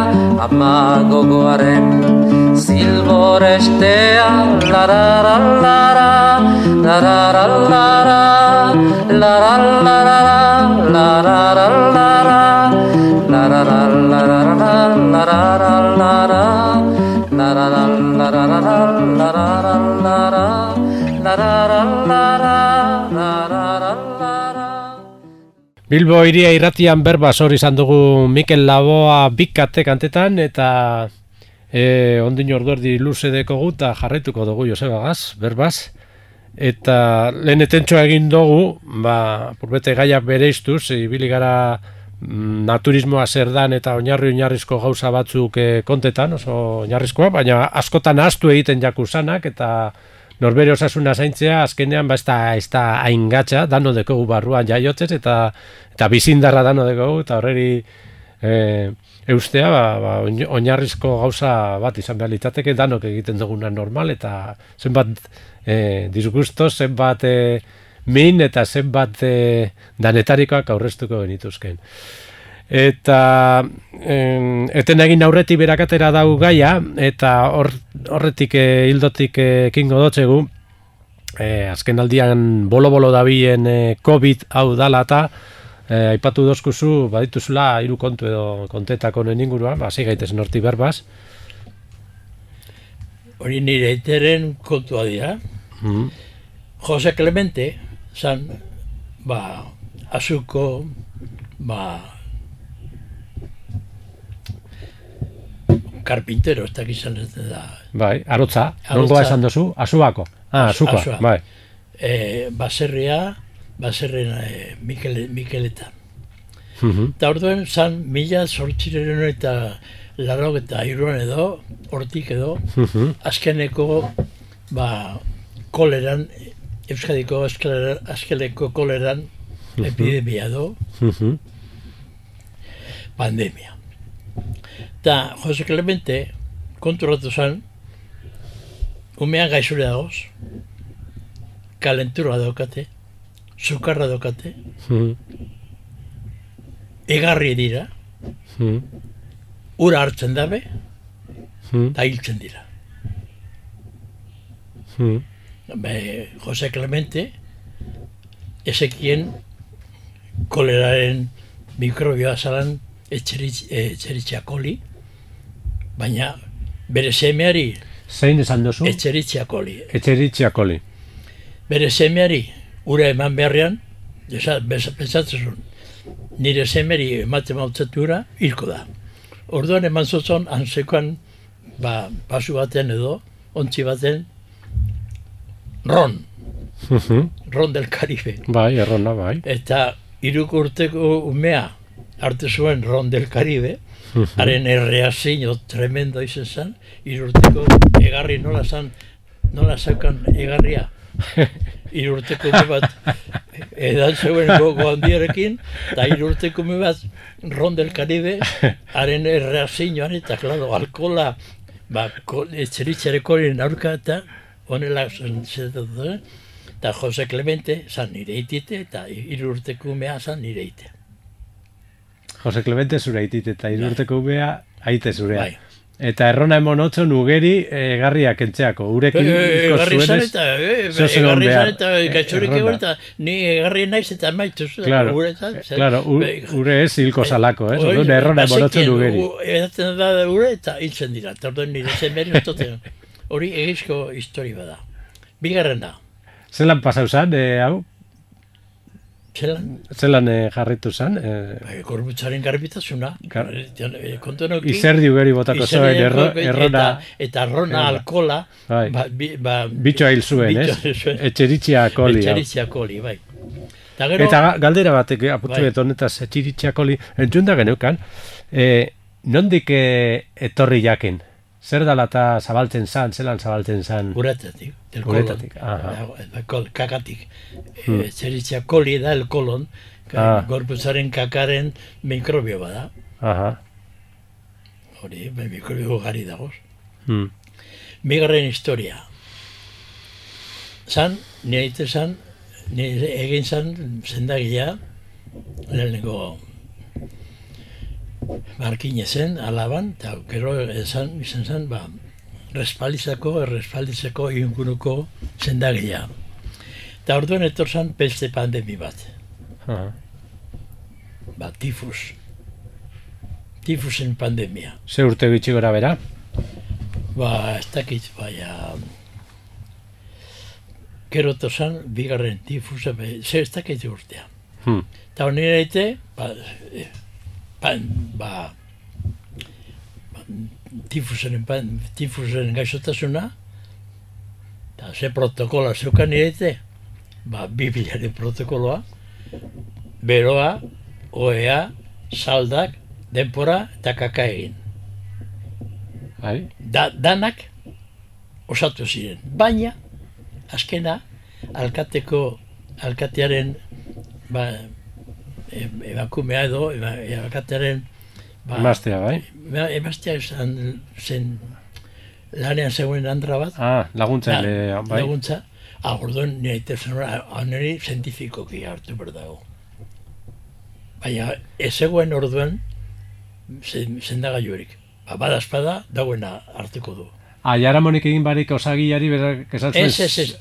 Ama gogoaren zilborestea Larara lara, larara lara Larara lara, larara lara Larara lara, larara lara
Bilbo iria irratian berba hori izan dugu Mikel Laboa bikate kantetan eta e, ondin orduerdi luze dekogu eta jarraituko dugu Joseba Gaz, berbaz. Eta lehen etentxoa egin dugu, ba, purbete gaia bere iztuz, ibili gara naturismoa zer dan eta oinarri oinarrizko gauza batzuk e, kontetan, oso oinarrizkoa, baina askotan astu egiten jaku zanak eta norbere osasuna zaintzea azkenean ba ez da ez da hain gatza dano dekogu barruan jaiotzez eta eta bizindarra dano dekogu eta horreri e, eustea ba, ba, oinarrizko gauza bat izan behar litzateke danok egiten duguna normal eta zenbat e, disgusto zenbat e, min eta zenbat e, danetarikoak aurreztuko genituzken. Eta en, eten egin aurretik berakatera dau gaia, eta horretik e, hildotik ekingo dotzegu, e, azken aldian bolo-bolo dabien e, COVID hau dala eta e, aipatu dozkuzu, badituzula hiru kontu edo kontetako nuen inguruan, ba, hasi gaitezen horti berbaz.
Hori nire eteren kontua dira. Mm Jose Clemente, zan, ba, azuko, ba, karpintero, ez dakit izan ez da.
Bai, arotza, nongoa esan duzu, azuako. Ah, azuko, bai.
E, baserria, baserren e, Mikel, Mikeletan. Eta uh orduen, zan, mila sortziren eta larrok eta iruan edo, hortik edo, azkeneko, ba, koleran, Euskadiko azkeneko koleran, epidemia do, pandemia. Eta Jose Clemente konturatu zen, umean gaizure dagoz, kalentura daukate, sukarra daukate, mm. egarri dira, mm. ura hartzen dabe, mm. eta hiltzen dira. Mm. Be, Jose Clemente, ezekien koleraren mikrobioa zalan etxeritxeakoli, baina bere semeari
zein esan duzu?
Etxeritziakoli.
Etxeritziakoli.
Bere semeari ura eman beharrean, pentsatzen nire semeri ematen mautzatu ura, hilko da. Orduan eman zotzon, ansekoan, ba, pasu baten edo, ontzi baten, Ron. Ron del Caribe.
Bai, errona, bai.
Eta iruk urteko umea hartu zuen Ron del Caribe, haren erreazio tremendo izan zen, irurteko egarri nola zan, nola zeukan egarria. Irurteko ume bat edan zeuen gogo handiarekin, eta irurteko ume bat Ron del Caribe, haren erreazioan eta, klaro, alkola, ba, etxeritxarekoren aurka eta honela zen zetatu, eta Jose Clemente zan nire itite, eta irurteko umea zan nire ite.
Jose Clemente zure aitit eta irurteko ubea aite zurea.
Bai.
Eta errona emon otzo nugeri entzeako. Urekin
Eh, Egarri zan
zuenez,
eta, eh,
zo zen
egarri
behar.
zan eta
Erronda.
egon eta ni egarri naiz eta maitu zu.
Claro,
uretan, zer-
claro,
Be-
ure ez hilko salako, eh?
Oi,
Orduan errona emon otzo nugeri.
Edaten da ure eta hiltzen dira. Eta orduan nire zenberi ustoten. Hori egizko histori bada. Bigarrena,
Zelan pasau zan, eh, hau?
zelan,
Zelan eh, jarritu zan? Eh,
bai, gorbutzaren garbitasuna.
Gar-
Kontu noki.
izerdi ugeri botako zoen erro, errona
Eta, eta arrona
Errona.
alkola.
Bai.
Ba, bi, ba,
bitxoa hil zuen, ez? Etxeritxia koli.
Etxeritxia koli, bai. Eta gero,
Eta ga- galdera batek apurtu
Bai.
honetaz etxiritxia koli, entzun da geneukan, e, nondik eh, etorri jakin? Zer dala eta zabaltzen zan, zelan zabaltzen zan?
uretatik. del
Uretatik,
kolon.
aha.
Kol- kakatik.
Hmm.
Hmm. Etxeritxia koli da el kolon,
Ah.
gorputzaren kakaren mikrobio bada.
Aha.
Hori, mikrobio gari dagoz.
Hmm.
Bigarren historia. Zan, nire zan, nire egin zan zendagia, lehenengo markine zen, alaban, eta gero esan, izan zen, ba, respaldizako, respaldizako inguruko zendagia. Eta orduan etor zan peste pandemi bat,
Aha.
ba, tifus. Tifusen pandemia.
Ze urte gitxi gora bera?
Ba, ez dakit, baina... Gero tozan, bigarren tifusa, ze ez dakit urtea.
Hmm.
Eta honi eraite, ba, ba, ba, tifusen, pan, tifusen gaixotasuna, eta ze protokola zeukan eraite, ba, bibilaren protokoloa, beroa, oea, saldak, denpora eta kaka egin.
Bai?
da, danak osatu ziren. Baina, azkena, alkateko, alkatearen, ba, emakumea edo, alkatearen, ba,
Emaztea, bai?
ema- emaztea esan zen lanean zegoen andra bat,
Ah, laguntzaile,
Na-
bai?
laguntza, ah, orduan nire itezen aneri zientifikoki hartu behar dago. Baina, ez zegoen orduan zen, zendagailurik. Ba, bada espada, dagoena hartuko du.
Ah, jaramonik egin barik osagiari berak esan zuen...
Ez, ez, ez.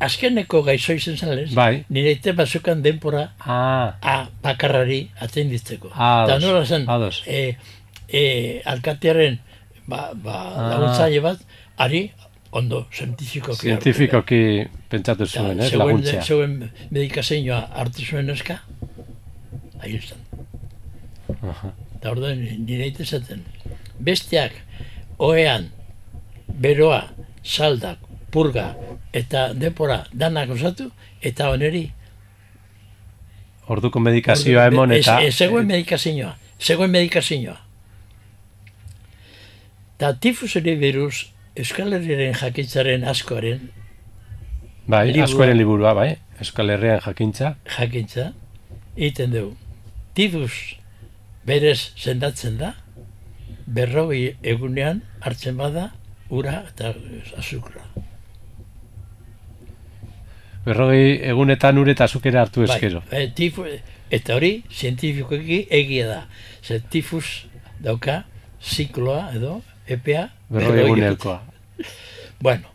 Azkeneko gaixo izan zen lez,
Bai.
nire ite bazukan denpora
Ah,
a bakarrari atenditzeko.
Ah,
Eta nola zen,
ados.
e, e, alkatearen ba, ba,
Ah.
laguntzaile bat, ari ondo zientifikoki hartu behar.
zientifikoki pentsatu
Eta
zuen, ez,
zegoen,
laguntzea.
zegoen medikazioa hartu zuen eska, ahil zen.
Aha.
Eta orduan nire ite zaten. Besteak, oean, beroa, saldak, purga, eta depora danak osatu, eta oneri.
Orduko medikazioa emon eta...
Ez, zegoen medikazioa, zegoen medikazioa. Eta tifuseri biruz, Euskal Herriaren jakitzaren askoaren
Bai,
liburua.
askoren liburua, bai? Euskal Herrian jakintza.
jakintza, egiten dugu. Tifus berez sendatzen da, berrogei egunean hartzen bada, ura eta azukra.
Berrogei egunetan ure eta azukera hartu eskero.
Bai, eh, tifu, eta hori, zientifikoki egia da. Ze tifus dauka, zikloa edo, epea,
Berrogei egunekoa.
Bueno,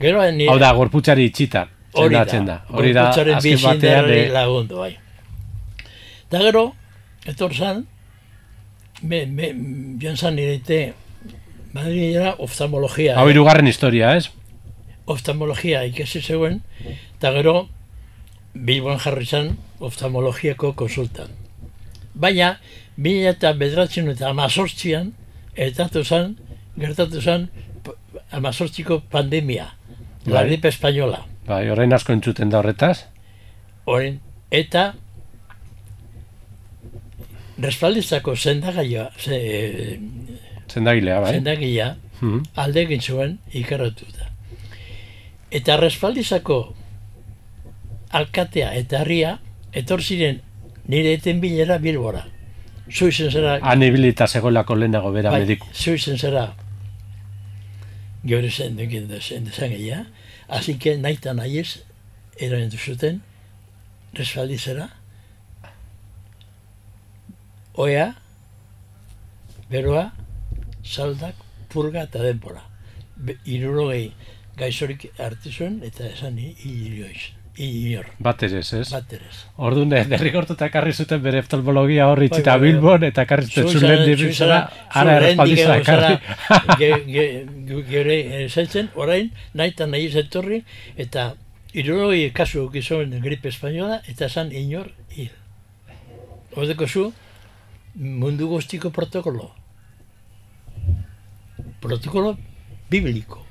gero nire...
Hau da, gorputzari itxita.
Hori da,
da. Hori da, azken batean...
bizindarrari
eh,
lagundu, bai. Eta gero, etor zan, me, me, joan zan Madrilera oftalmologia.
Hau irugarren historia, ez?
Oftalmologia ikasi zegoen, eta gero Bilbon jarri zen oftalmologiako konsultan. Baina, mila eta bederatzen eta amazortzian, etatu zen, gertatu zen, amazortziko pandemia. La
Bai.
gripe espainola.
Bai, orain asko entzuten da horretaz.
Orain, eta respaldizako sendagaia, ze,
Zendagilea, bai.
sendagia,
Mhm.
alde egin zuen ikarratuta. Eta respaldizako alkatea eta harria, etor ziren nire eten bilera bilbora. Zu izen zera,
Han ibilita zegoelako lehenago bera
bai,
mediku.
zu izen zera, geure zen dukin zen dezageia, así que nahi eta nahi ez, eran zuten, respaldizera, oea, beroa, saldak, purga eta denbora. Be- Hirurogei gaixorik hartu zuen eta esan hi- hilioiz, hilor,
Bat ere ez, ez?
bat ere ez.
Orduan, eh, derrigortuta ekarri zuten bere oftalmologia horri
Bai,
eta
bai, bai.
Bilbon, eta ekarri zuten
Zu
zulen
zara- zu
dibizara,
zara-
ara
zu
errespaldiza
oraindik egon
ekarri.
zara, ge- ge- ge- Gure zaitzen, orain, nahi eta nahi zetorri, eta irurogei kasu gizon gripe espainola, eta esan inor hil. Hodeko zu, mundu guztiko protokolo. Protokolo bibliko.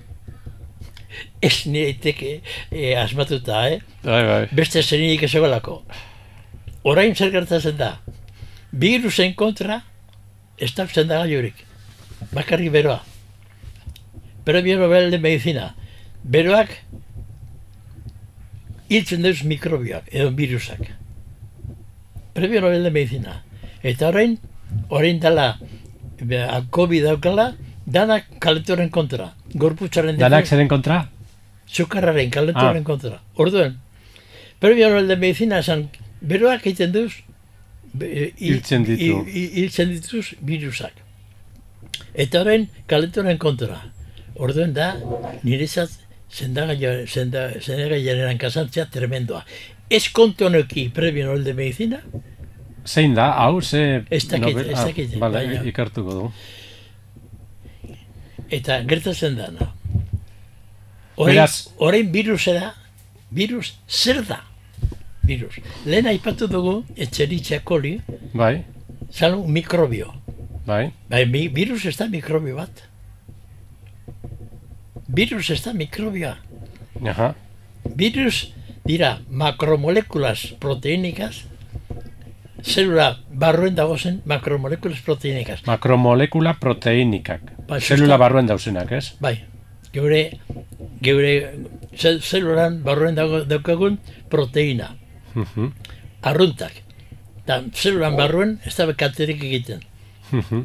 Ez nireiteke e, asmatuta, eh?
Bai, bai.
beste zenirik ez egoelako. Orain zer gertatzen da, virusen kontra ez da sendagailurik. Bakarrik beroa. Premio Nobel de Medicina. Beroak hiltzen deuz mikrobioak edo virusak. Premio Nobel de Medicina. Eta orain, orain dala be, a, COVID daukala, danak kalentoren kontra. Gorputzaren
Danak zeren kontra?
Zukarraren, kalentoren
Ah.
kontra. Orduen, Premio Nobel de Medicina esan, beroak egiten duz, i-
Hiltzen ditu.
i- i- Hiltzen dituz virusak. Eta orain, kalentoren kontra. Orduen da, niretzat sendagaia- senda- sendagaiaren kasantzea tremendoa. Ez kontonoki Premio Nobel de Medicina,
Zein da, hau, ze...
Ez dakit, ez
ah,
dakit,
Bale,
baina-
ikartuko du.
eta gertatzen dana. Orain, orain virusera, virus zer da? Virus. Lehen aipatu dugu, etxeritxea koli,
Bai,
zan mikrobio.
bai.
Bai, mi, virus ez da mikrobio bat. Virus ez da mikrobioa.
Aha.
Virus dira makromolekulas proteinikaz, zelula barruen dagozen makromolekulas proteinikaz.
Makromolekula proteinikak.
Ba,
Zelula barruen dauzenak, ez?
Bai, geure, geure zel, zelulan barruen dago, daukagun proteina,
Mhm,
arruntak. Da, zelulan barruen ez da kalterik egiten.
mhm.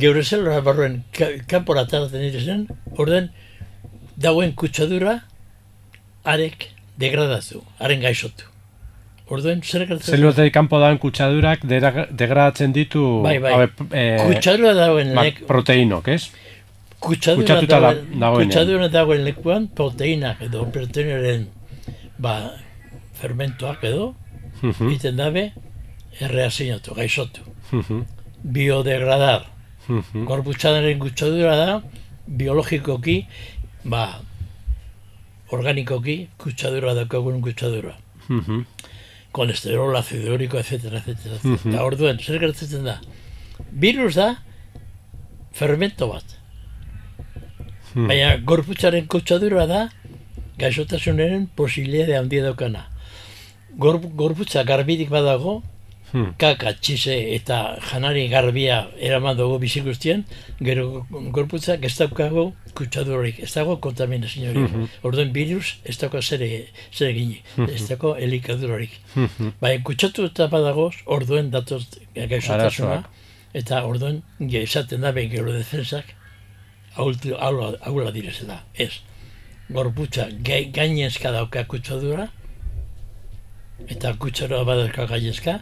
Geure zelula barruen ka, kanpora ataratzen direzen, orden dagoen kutsadura arek degradatu, haren gaixotu. Orduen, zer gertatzen?
Zelulatik kanpo dauen kutsadurak degradatzen ditu
Bai, bai.
haue, eh,
Kutsadura dagoen lek,
proteinok, ez?
Kutsadura
kutsatuta da-
dagoen, kutsadura dagoen lekuan proteinak edo proteinaren ba, fermentoak edo,
Mhm,
egiten dabe erreazinatu, gaixotu.
mhm,
Biodegradar.
mhm.
Gorputzadaren kutsadura da, biologikoki, ba, organikoki, kutsadura daukagun kutsadura.
Mhm,
Kolesterol, azido uriko, etc. etc. etc. Eta orduen, zer gertatzen da? Virus da, fermento bat.
Mhm.
Baina gorputzaren kutsadura da, gaixotasunaren posibilidade handia daukana. Gor, gorputza garbirik badago,
Hmm.
kaka, txise eta janari garbia eraman dugu bizi guztien, gero gorputzak ez daukago kutsadurik, ez dago kontaminaziorik.
Mhm.
Orduan virus ez dauka zer, e- zer egin, ez dauka elikadurarik.
Mhm.
Baina kutsatu eta badagoz, orduen datoz gaixotasuna, eta orduen ge- esaten da behin gero defensak ahultu- ahula, ahula direzela. Ez. Gorputza gai, gainezka dauka kutsadura, eta kutsara badauka gainezka,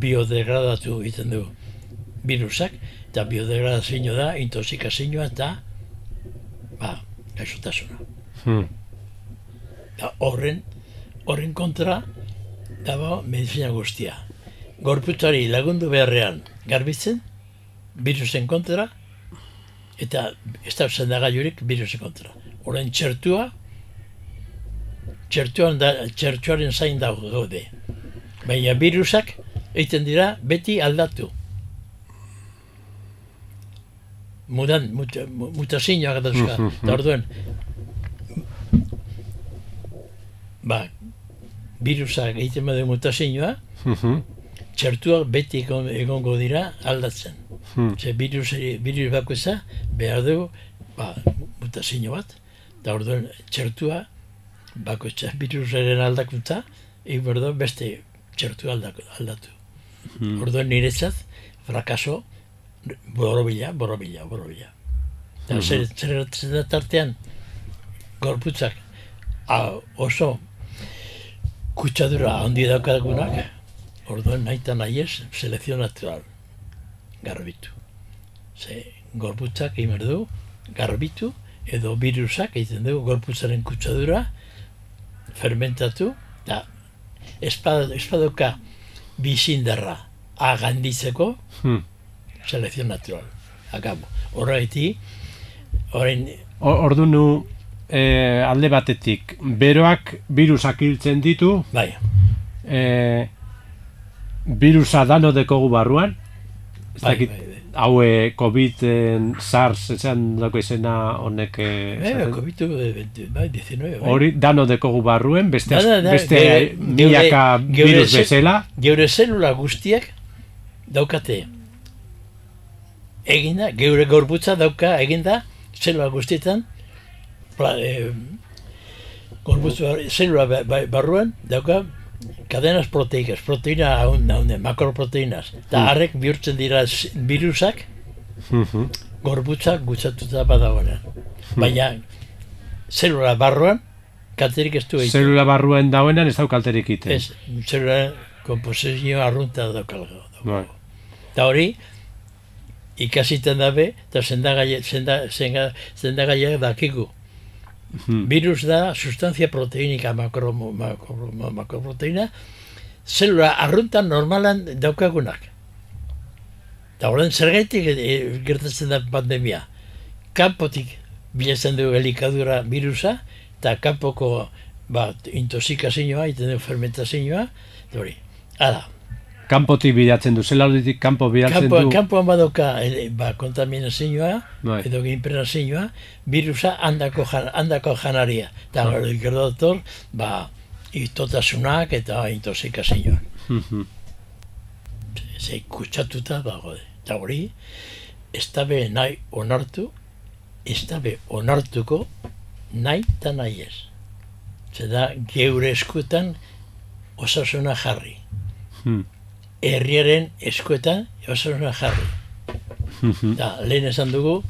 biodegradatu egiten du virusak, eta biodegradazio da, intoxikazioa eta ba, gaixotasuna.
Hmm.
Da, horren, horren kontra dago medizina guztia. Gorputzari lagundu beharrean garbitzen, virusen kontra, eta ez da sendagailurik virusen kontra. Horren txertua, txertuan da, txertuaren zain dago gaude. Baina virusak egiten dira beti aldatu. Mudan, muta, mu- mutazioak dauzka.
Mhm,
Eta orduen, ba, virusak egiten badu mutazioa,
Mhm.
Txertuak beti egon- egongo dira aldatzen.
Hmm.
Ze virus, virus bakoitza behar du ba, mutazio bat, eta orduan txertua bakoitza virusaren aldakuntza, egin behar beste txertua aldako, aldatu.
Hmm.
Orduan niretzat, frakaso, borobila, borobila, borobila. Eta zer, zer gertatzen da tartean, gorputzak a, oso kutsadura handi daukagunak, orduan nahi eta nahi ez, selekzio natural, garbitu. Ze, gorputzak egin du, garbitu, edo virusak egiten dugu gorputzaren kutsadura, fermentatu, eta espad, espadoka bizindarra aganditzeko
Hmm.
selekzio natural. Akabo. Horregaiti, orain,
O- Ordu nu eh, alde batetik beroak virusak hiltzen ditu,
bai,
eh, virusa dano dekogu barruan, ez
bai,
dakit,
bai, bai.
haue COVID, en, SARS, esan dako izena honek eh,
Bai,
esaten-
COVID, bai, 19, bai.
hori dano dekogu barruen, beste,
Da, da, da,
beste
geure-
milaka
geure- geure
virus
ze-
bezala,
Geure zelula guztiak daukate eginda, geure gorputza dauka eginda zelula guztietan pla, eh, gorputza zelula ba- ba- barruan dauka cadenas proteicas, proteina haunde, makroproteinas. Eta harrek bihurtzen dira virusak gorputzak gutzatuta badagoenean. Baina zelula barruan kalterik ez du egiten.
zelula barruen dauenan ez daukalterik iten.
Ez, zelula komposizio arrunta daukalgo.
Bai.
Eta hori, ikasiten dabe, eta zendagaia, zenda, zenga, zendagaiak dakigu.
Hmm.
Virus da sustantzia proteinika, makro, makro, makroproteina, zelula arruntan normalan daukagunak. Eta horren zergaitik e, gertatzen da pandemia. Kanpotik bilatzen du elikadura virusa, eta kanpoko ba, intoxikazioa, iten du fermentazioa, hori. Hala,
Kanpotik bilatzen du, zelauditik kanpo bilatzen
Kampo,
du.
kampoan badoka eh, ba, kontaminazioa,
Bai.
edo impregnazioa, virusa handako, jan, handako janaria. Eta
Ah.
gero ikerdotor, ba, itotasunak eta intoxikazioak.
Mhm.
Ze kutsatuta dago. Eta hori, ez dabe nahi onartu, ez dabe onartuko nahi eta nahi ez. Zer da, geure eskuetan osasuna jarri.
Hmm.
Herriaren eskuetan osasuna jarri.
Mhm.
Da, lehen esan dugu,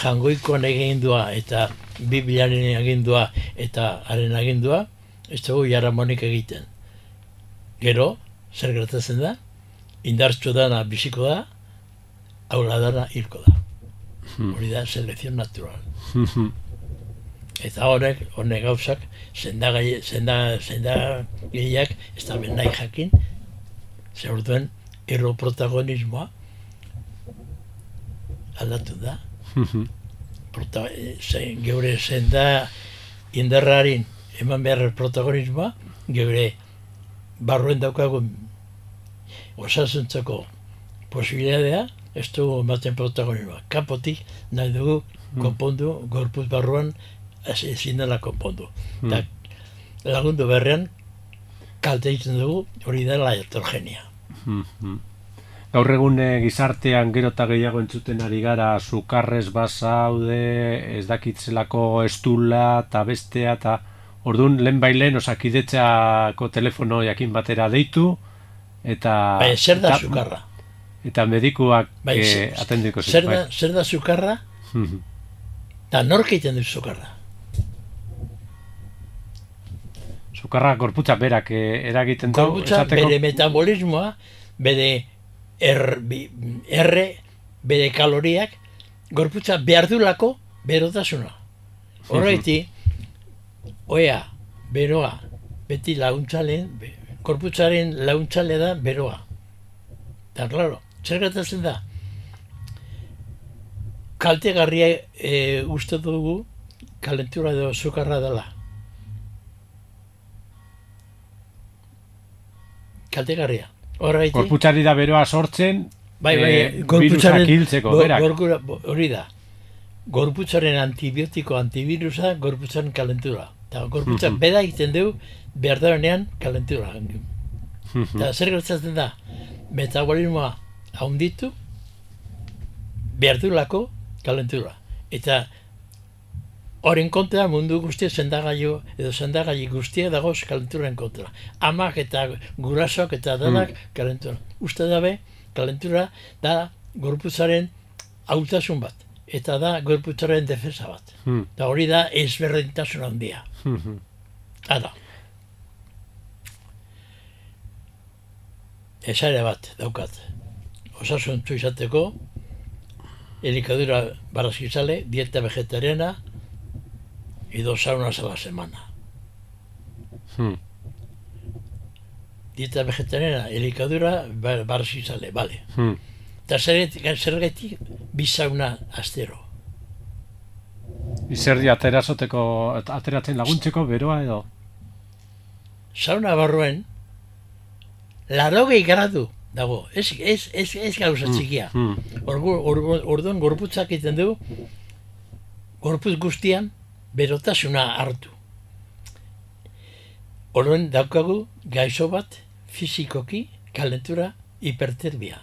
jangoikoan egindua eta bibliaren agindua eta haren agindua, ez dugu jaramonik egiten. Gero, zer gertatzen da, indartsu dana biziko da, aula dana hilko da. Hori da, selekzion natural.
Mhm.
Eta horrek, honek gauzak, zendagai, zenda, zenda ez da nahi jakin, zer orduen, erro protagonismoa aldatu da.
Mhm.
Prota, eh, ze, geure zenda indarrarin eman behar protagonismoa, geure barruen daukagun osasuntzako posibilitatea, ez dugu ematen protagonismoa. Kapotik nahi dugu konpondu, gorpuz barruan ez- ezin dela konpondu. Eta lagundu berrean kalte egiten dugu hori da la heterogenia.
Mhm. Gaur egun eh, gizartean gero eta gehiago entzuten ari gara sukarrez basaude, ez dakitzelako estula eta bestea eta orduan lehen bailen osakidetzako telefono jakin batera deitu eta
Baina zer da sukarra?
eta medikuak
Bai,
eh,
zer-
atendiko bai.
zer, da, zer da sukarra?
Mhm.
Eta nork egiten du sukarra?
Sukarra gorputza berak eh, eragiten dau
Gorputza
esateko
bere metabolismoa, bere er, erre, bere kaloriak, gorputza behar dulako berotasuna. Horreiti, oea, beroa, beti laguntzalen, gorputzaren laguntzale da beroa. Eta, claro, zer gertatzen da? Kaltegarria e, uste dugu kalentura edo sukarra dela. Kaltegarria. Horregaiti,
gorputzari da beroa sortzen
bai, bai,
eh,
gorputzaren,
hiltzeko berak.
gorkura- hori da. Gorputzaren antibiotiko antivirusa, gorputzaren kalentura. Eta gorputzak beda egiten du, behar kalentura. Eta zer gertzatzen da, metabolismoa haunditu, behar du lako kalentura. Eta Horren kontra mundu guztia sendagailu edo sendagailu guztia dagoz kalenturen kontra. Amak eta gurasok eta danak mm. kalentura. Uste dabe, kalentura da gorputzaren hautasun bat. Eta da gorputzaren defensa bat. Mm. Da hori da ezberdintasun handia. Mm -hmm. Ada. Esare bat daukat. Osasun izateko, elikadura barazkizale, dieta vegetariana, y dos saunas a la semana. Hmm. Dieta vegetariana, elikadura, barzi sale, bale. Hmm. Eta zergetik, bi sauna astero.
Izerdi aterazoteko, ateratzen laguntzeko beroa edo?
Sauna barruen, larogei gradu dago, ez, ez, ez, ez gauza hmm. txikia. Hmm. Orduan, gorputzak egiten du, gorputz guztian, berotasuna hartu. Horren daukagu gaizo bat fizikoki kalentura hiperterbia.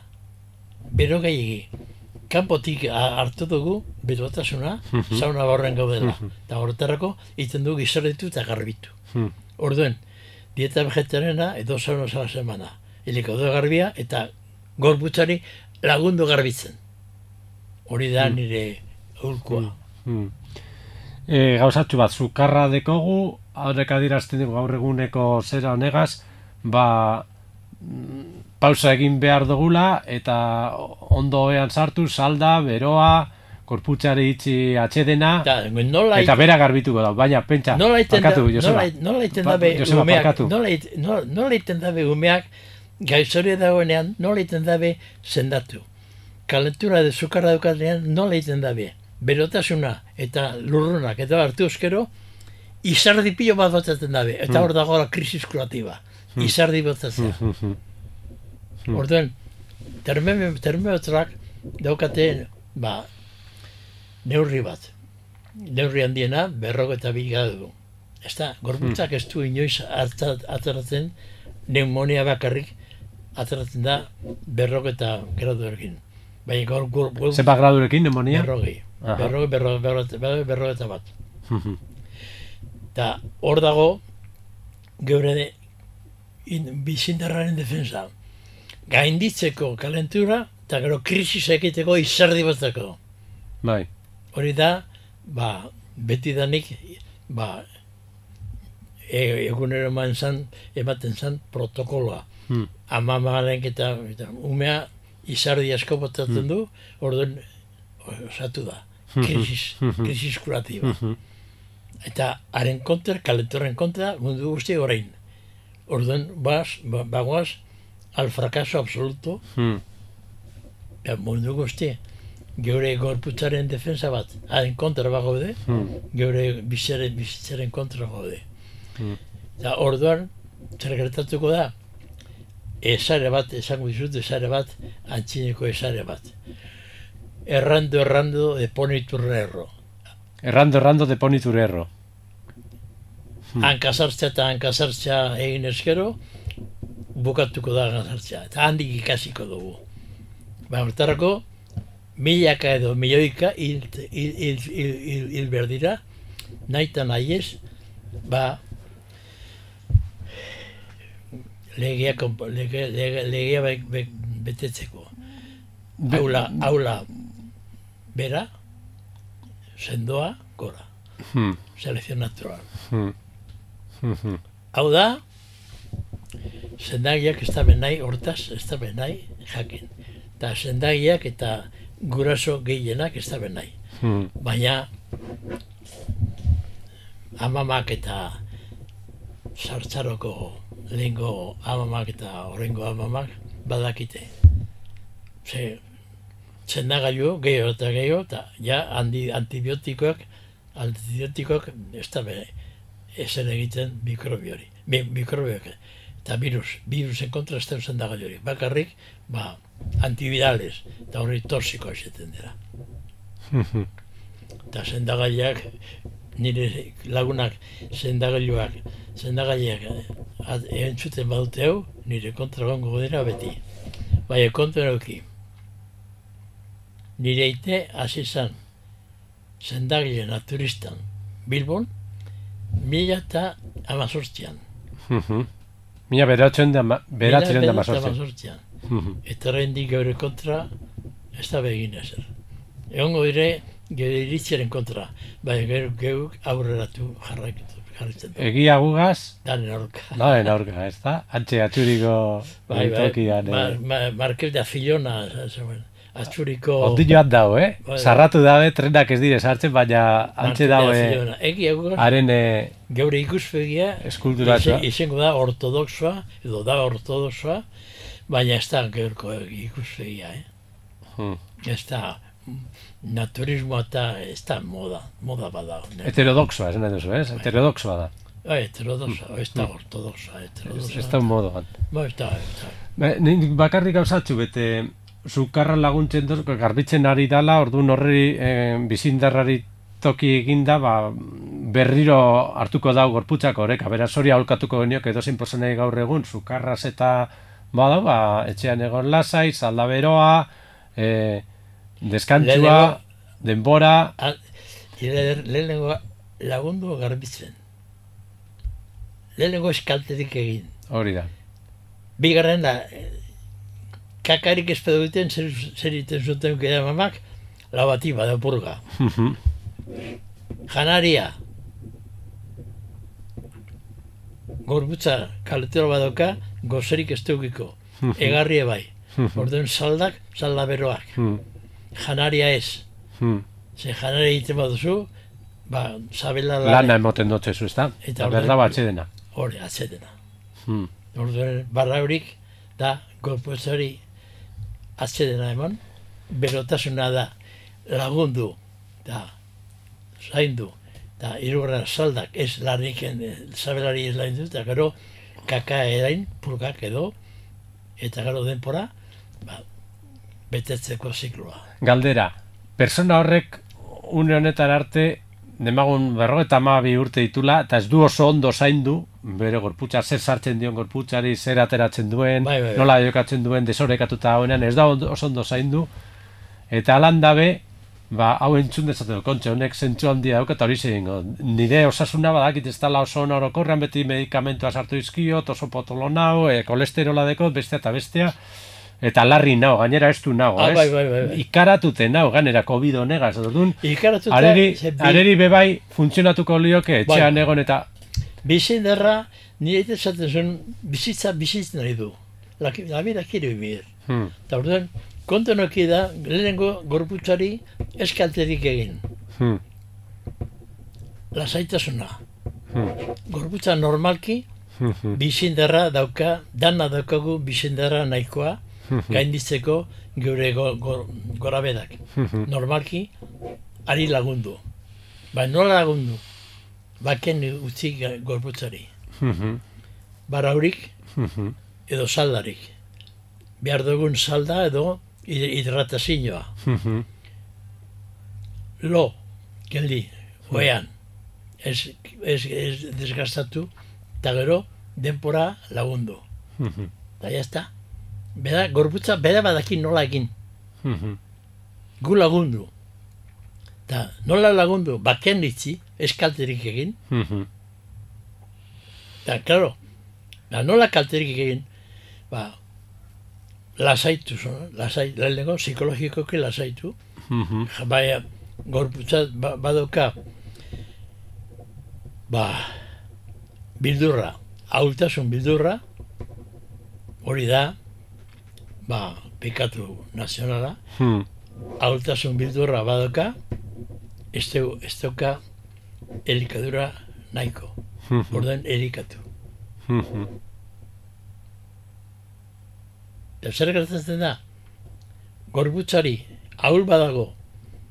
Bero gehiagi. Kanpotik hartu dugu berotasuna mhm. zauna horren gaudela. Mhm. Eta horretarako iten dugu gizarretu eta garbitu. Mhm. Orduen, dieta vegetarena edo zauna zala semana. Eliko du garbia eta gorbutzari lagundu garbitzen. Hori da nire ulkoa
e, gauzatxu bat, zukarra dekogu, horrek adirazten dugu gaur eguneko zera honegaz, ba, pausa egin behar dugula, eta ondo ean sartu, salda, beroa, korputxari itxi atxedena, eta bera garbituko da, baina, pentsa,
nola parkatu, Joseba. Nola iten dabe umeak, nola iten dabe umeak, gaizore dagoenean, nola iten dabe sendatu. Kalentura de zukarra dukatenean, nola iten dabe berotasuna eta lurrunak eta hartu euskero, izardi pilo bat batzaten dabe, eta hmm. hor dago la krisis kreatiba, hmm. izardi batzatzen. Hmm, Orduan, termometrak daukate, ba, neurri bat. Neurri handiena, berrok eta biga dugu. Ez da, gorputzak ez du inoiz ateratzen, neumonia bakarrik ateratzen da berrok eta gradu ergin. Baina gaur gaur gaur
Zer gradurekin
Berrogei, berrogei, berrogei, berrogei eta bat. Eta hor dago geure de bizindarraren defensa. Gainditzeko kalentura eta gero krisis egiteko izardi batzako.
Bai.
Hori da, ba, beti danik, ba, e, egunero eman zan, ematen zan protokoloa. Hmm. Amamaren eta, eta umea izardi asko botatzen du, orduan osatu da, krisis, krisis kuratiba. Eta haren kontra, kalentorren kontra, mundu guzti orain. Orduan, bas, ba, bagoaz, al frakaso absoluto, ja, mundu guzti, geure gorputzaren defensa bat, haren kontra bagaude, geure bizitzaren, bizitzaren kontra gaude. Eta orduan, zer gertatuko da, esare bat, esango dizut, esare bat, antxineko esare bat. Errando, errando, de poniturrerro.
Errando, errando, de poniturrerro.
Hmm. Hankasartzea eta hankasartzea egin eskero, bukatuko da hankasartzea. Eta handik ikasiko dugu. Ba, hortarako, milaka edo milioika hil, hil, hil, hil, hil, hil berdira, nahi eta nahi ez, ba, legea, legea be, be, betetzeko. Aula, aula, bera, sendoa, gora. Hmm. Selekzio natural. Hmm. Hmm. Hau da, sendagiak ez da benai, hortaz ez da benai, jakin. Eta sendagiak eta guraso gehienak ez da benai. Hmm. Baina, amamak eta sartzaroko lehenko amamak eta horrengo amamak badakite. Ze, txendagailu, gehiago eta gehiago, eta ja handi, antibiotikoak, antibiotikoak ez da be, ezen egiten mikrobi hori, mikrobioak, eta virus, virusen kontra ez da zendagailu hori. Bakarrik, ba, antivirales, eta hori torsiko esaten dira. eta zendagaiak nire lagunak zendagailuak, zendagaileak eh, entzuten badute hau, nire kontra gongo dira beti. Bai, kontra euki. Nire ite hasi zan, zendagile naturistan Bilbon, mila eta amazortzian.
Mila beratzen da, beratzen da
amazortzian. Eta rendik gaur kontra, ez da begin ezer. Egongo dire, gero iritziaren kontra, bai, gero geuk aurreratu jarraikitu.
Egia gugaz?
Danen aurka.
Danen aurka, ez da? Antxe atxuriko
bai, bai, mar, mar, Markel da filona, atxuriko...
Ondi joan dau, eh? Bai, Sarratu dabe, trenak ez dire sartzen, baina antxe daue...
Gugaz,
haren...
Geure ikuspegia...
Eskulturatua.
Izango da ortodoxoa, edo da ortodoxoa, baina ez da geurko ikuspegia, eh? Hmm. Ez da naturismo eta ez da moda, moda bada.
Heterodoxoa, ez nahi duzu, ez? Bai. Heterodoxoa da.
Ba, heterodoxa, mm. ez da ortodoxa, heterodoxa.
Ez da modo bat.
Ba, ez da, ez da.
Ba, bakarrik gauzatzu, bete, zukarra laguntzen dut, garbitzen ari dala, orduan horri eh, bizindarrari toki eginda, ba, berriro hartuko dau gorputzak horrek, abera hori aholkatuko geniok edo zin gaur egun, zukarraz eta bada, ba, etxean egon lasai, zalda beroa, eh, Deskantzua, denbora...
Lehenengo lagundu garbitzen. Lehenengo eskaltetik egin.
Hori da.
Bigarren da, kakarik ez pedo egiten, zer, zer iten zuten keda mamak, labati bada purga. Janaria. Gorbutza kaletero badoka, gozerik ez dugiko. Egarrie bai. Orduan saldak, salda beroak janaria ez. Ze janaria egiten baduzu, ba, sabela
lana. Lana emoten dutze zu, ezta? Eta berda bat atxedena.
Hore, atxedena. Hmm. Orduan, barra horik, da, gorputzari atxedena emon, berotasuna da, lagundu, da, zaindu, da, irugarra saldak, ez laniken, sabelari ez laindu, eta gero, kaka erain, purgak edo, eta gero denpora, ba, betetzeko zikloa.
Galdera, persona horrek une honetan arte demagun berro eta urte ditula, eta ez du oso ondo zaindu, bere gorputza, zer sartzen dion gorputzari, zer ateratzen duen, bai, bai, bai. nola jokatzen duen, desorekatuta honean, ez da oso ondo zaindu, eta alan dabe, ba, hau entzun dezaten, kontxe, honek zentzu handia dauka, eta hori zein, nire osasuna badakit ez dala oso orokorrean beti medikamentua sartu izkiot, oso potolo nau, e, kolesterola dekot, bestea eta bestea, Eta larri nao, gainera ez du nao, ah,
Bai, bai, bai.
Ikaratute nao, gainera COVID onegaz, orduan.
Ikaratute.
Areri, areri bebai funtzionatuko lioke, etxean bai. egon eta...
Bizin derra, nire eta zaten zuen, bizitza bizitzen nahi du. Labira kire bimir. Hmm. Eta orduan, kontu noki da, lehenengo gorputzari eskalterik egin. Hmm. Lasaitasuna. Hmm. Gorputza normalki, hmm. bizindarra dauka, dana daukagu bizindarra nahikoa, gainditzeko gure go, go, gora bedak. Normalki, ari lagundu. Ba, nola lagundu? Baken utzi gorputzari. Baraurik edo saldarik. Behar dugun salda edo hidratazioa. Lo, geldi, oean. Ez, ez, ez desgastatu, eta gero denpora lagundu. Eta jazta. Beda, gorputza bera badakin nola egin. Mhm. Gu lagundu. Da, nola lagundu, baken ditzi, eskalterik egin. Mhm. Da, klaro, da, nola kalterik egin, ba, lasaitu, so, lasai, lehenengo, psikologikoki lasaitu. Mm Baina, gorputza ba, badoka, ba, bildurra, haultasun bildurra, hori da, ba, pikatu nazionala, hmm. ahultasun bildurra badoka, ez duka elikadura nahiko. Orden elikatu. Eta zer gertatzen da, gorbutzari ahul badago,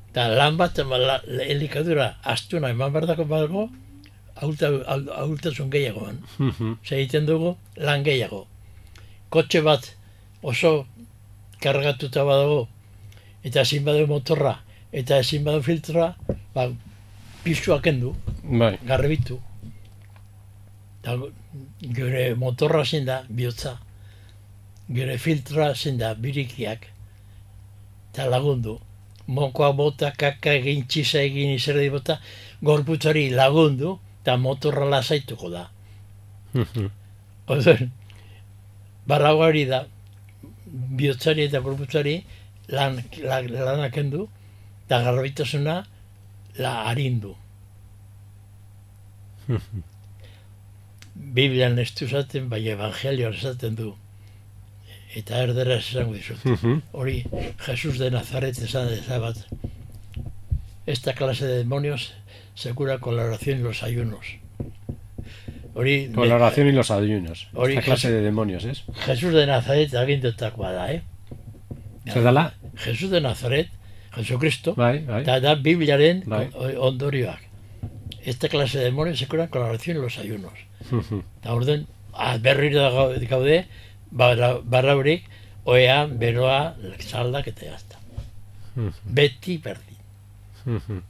eta lan bat elikadura astuna eman bardako badago, ahultasun gehiagoan. Zer egiten dugu, lan gehiago. Kotxe bat oso kargatuta badago, eta ezin badu motorra, eta ezin badu filtroa, ba, piztuak kendu,
Bai.
garbitu. Eta gure motorra zen da, bihotza. Gure filtroa zen da, birikiak. Eta lagundu. Monkoa bota, kaka egin, txisa egin, izerdi bota, gorputzari lagundu, eta motorra lasaituko da. Orduan, barrago hori da, bihotzari eta gorputzari lan, la, lanak kendu, eta garbitasuna la harindu. Biblian ez du esaten, bai evangelioan esaten du. Eta erdera esango dizut. Hori, Jesus de Nazaret esan dezabat. Esta clase de demonios se cura con la oración y los ayunos. Hori,
Con la oración y los ayunos.
Hori
Esta clase de demonios, ¿es?
Jesus de Nazaret agindutakoa da, eh?
Zer dala?
Jesus de Nazaret, Jesucristo,
Bai, bai.
eta da Bibliaren
Bai.
ondorioak. Esta clase de demonios se curan con la oración y los ayunos. Eta orden, berriro gau- gaude, barra- barraurik, oea, beroa, saldak eta jazta. Beti berdin.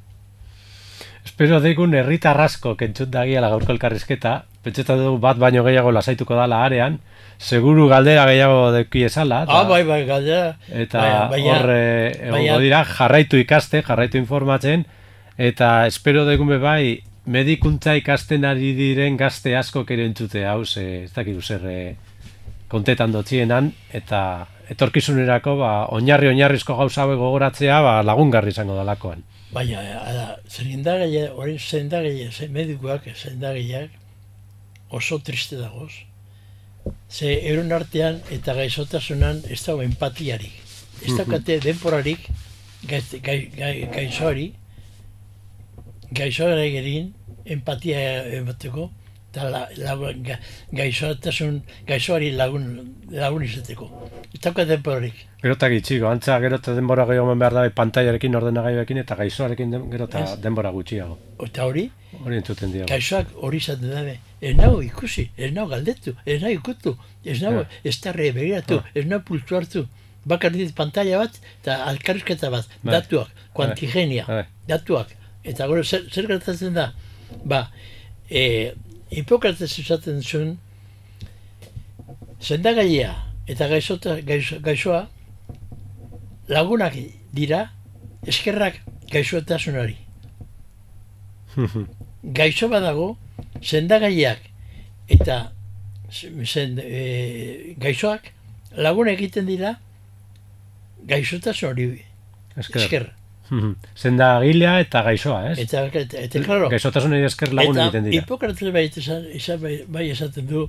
Espero degun herritar asko kentzut dagiala gaurko elkarrizketa, pentsetan dugu bat baino gehiago lasaituko dala arean, seguru galdera gehiago deki esala,
Ah, bai, bai, galdera.
eta
baina-
hor egongo
baina-
dira jarraitu ikaste, jarraitu informatzen, eta espero degun be bai medikuntza ikasten ari diren gazte asko ere entzute hau, ze, ez dakiru zer eh, kontetan dotzienan, eta etorkizunerako ba, oinarri oinarrizko gauza gogoratzea ba, lagungarri izango dalakoan.
Baina, ala, zerindagaile, hori zendagaile, ze medikuak, zendagaileak, oso triste dagoz. Ze euron artean eta gaixotasunan ez dago empatiarik. Ez daukate denporarik gaiz- gai, gai, gaixoari, gaixoari egin empatia emateko, eta la, la, ga, gaixotasun, gaixoari lagun, lagun izateko. Ez daukate denporarik.
Gero eta gitxiko, antza gero eta denbora gehiago behar da pantailarekin, ordenagailuekin eta gaixoarekin den- gero eta denbora gutxiago.
Eta hori,
Hori entzuten diago.
Gaixoak hori izaten dabe, ez nago ikusi, ez nago galdetu, ez nago ikutu, ez nago
Ja.
ez tarre begiratu, ez nago pultu hartu. Bakar dit pantalla bat eta alkarrizketa bat,
Bai.
datuak, kuantigenia,
Bai.
datuak. Eta gero zer, zer gertatzen da? Ba, e, Hipokrates esaten zuen, sendagaia eta gaixota, gaixo, gaixoa lagunak dira eskerrak gaixotasunari gaixo badago, sendagaiak eta zen, e, gaixoak lagun egiten dira gaixotasun hori
Esker.
esker.
Zenda gilea eta gaixoa, ez?
Eta, eta, eta, claro,
Gaixotasunei esker lagun
eta
egiten dira.
Hipokrates bai, esan, bai, bai esaten du,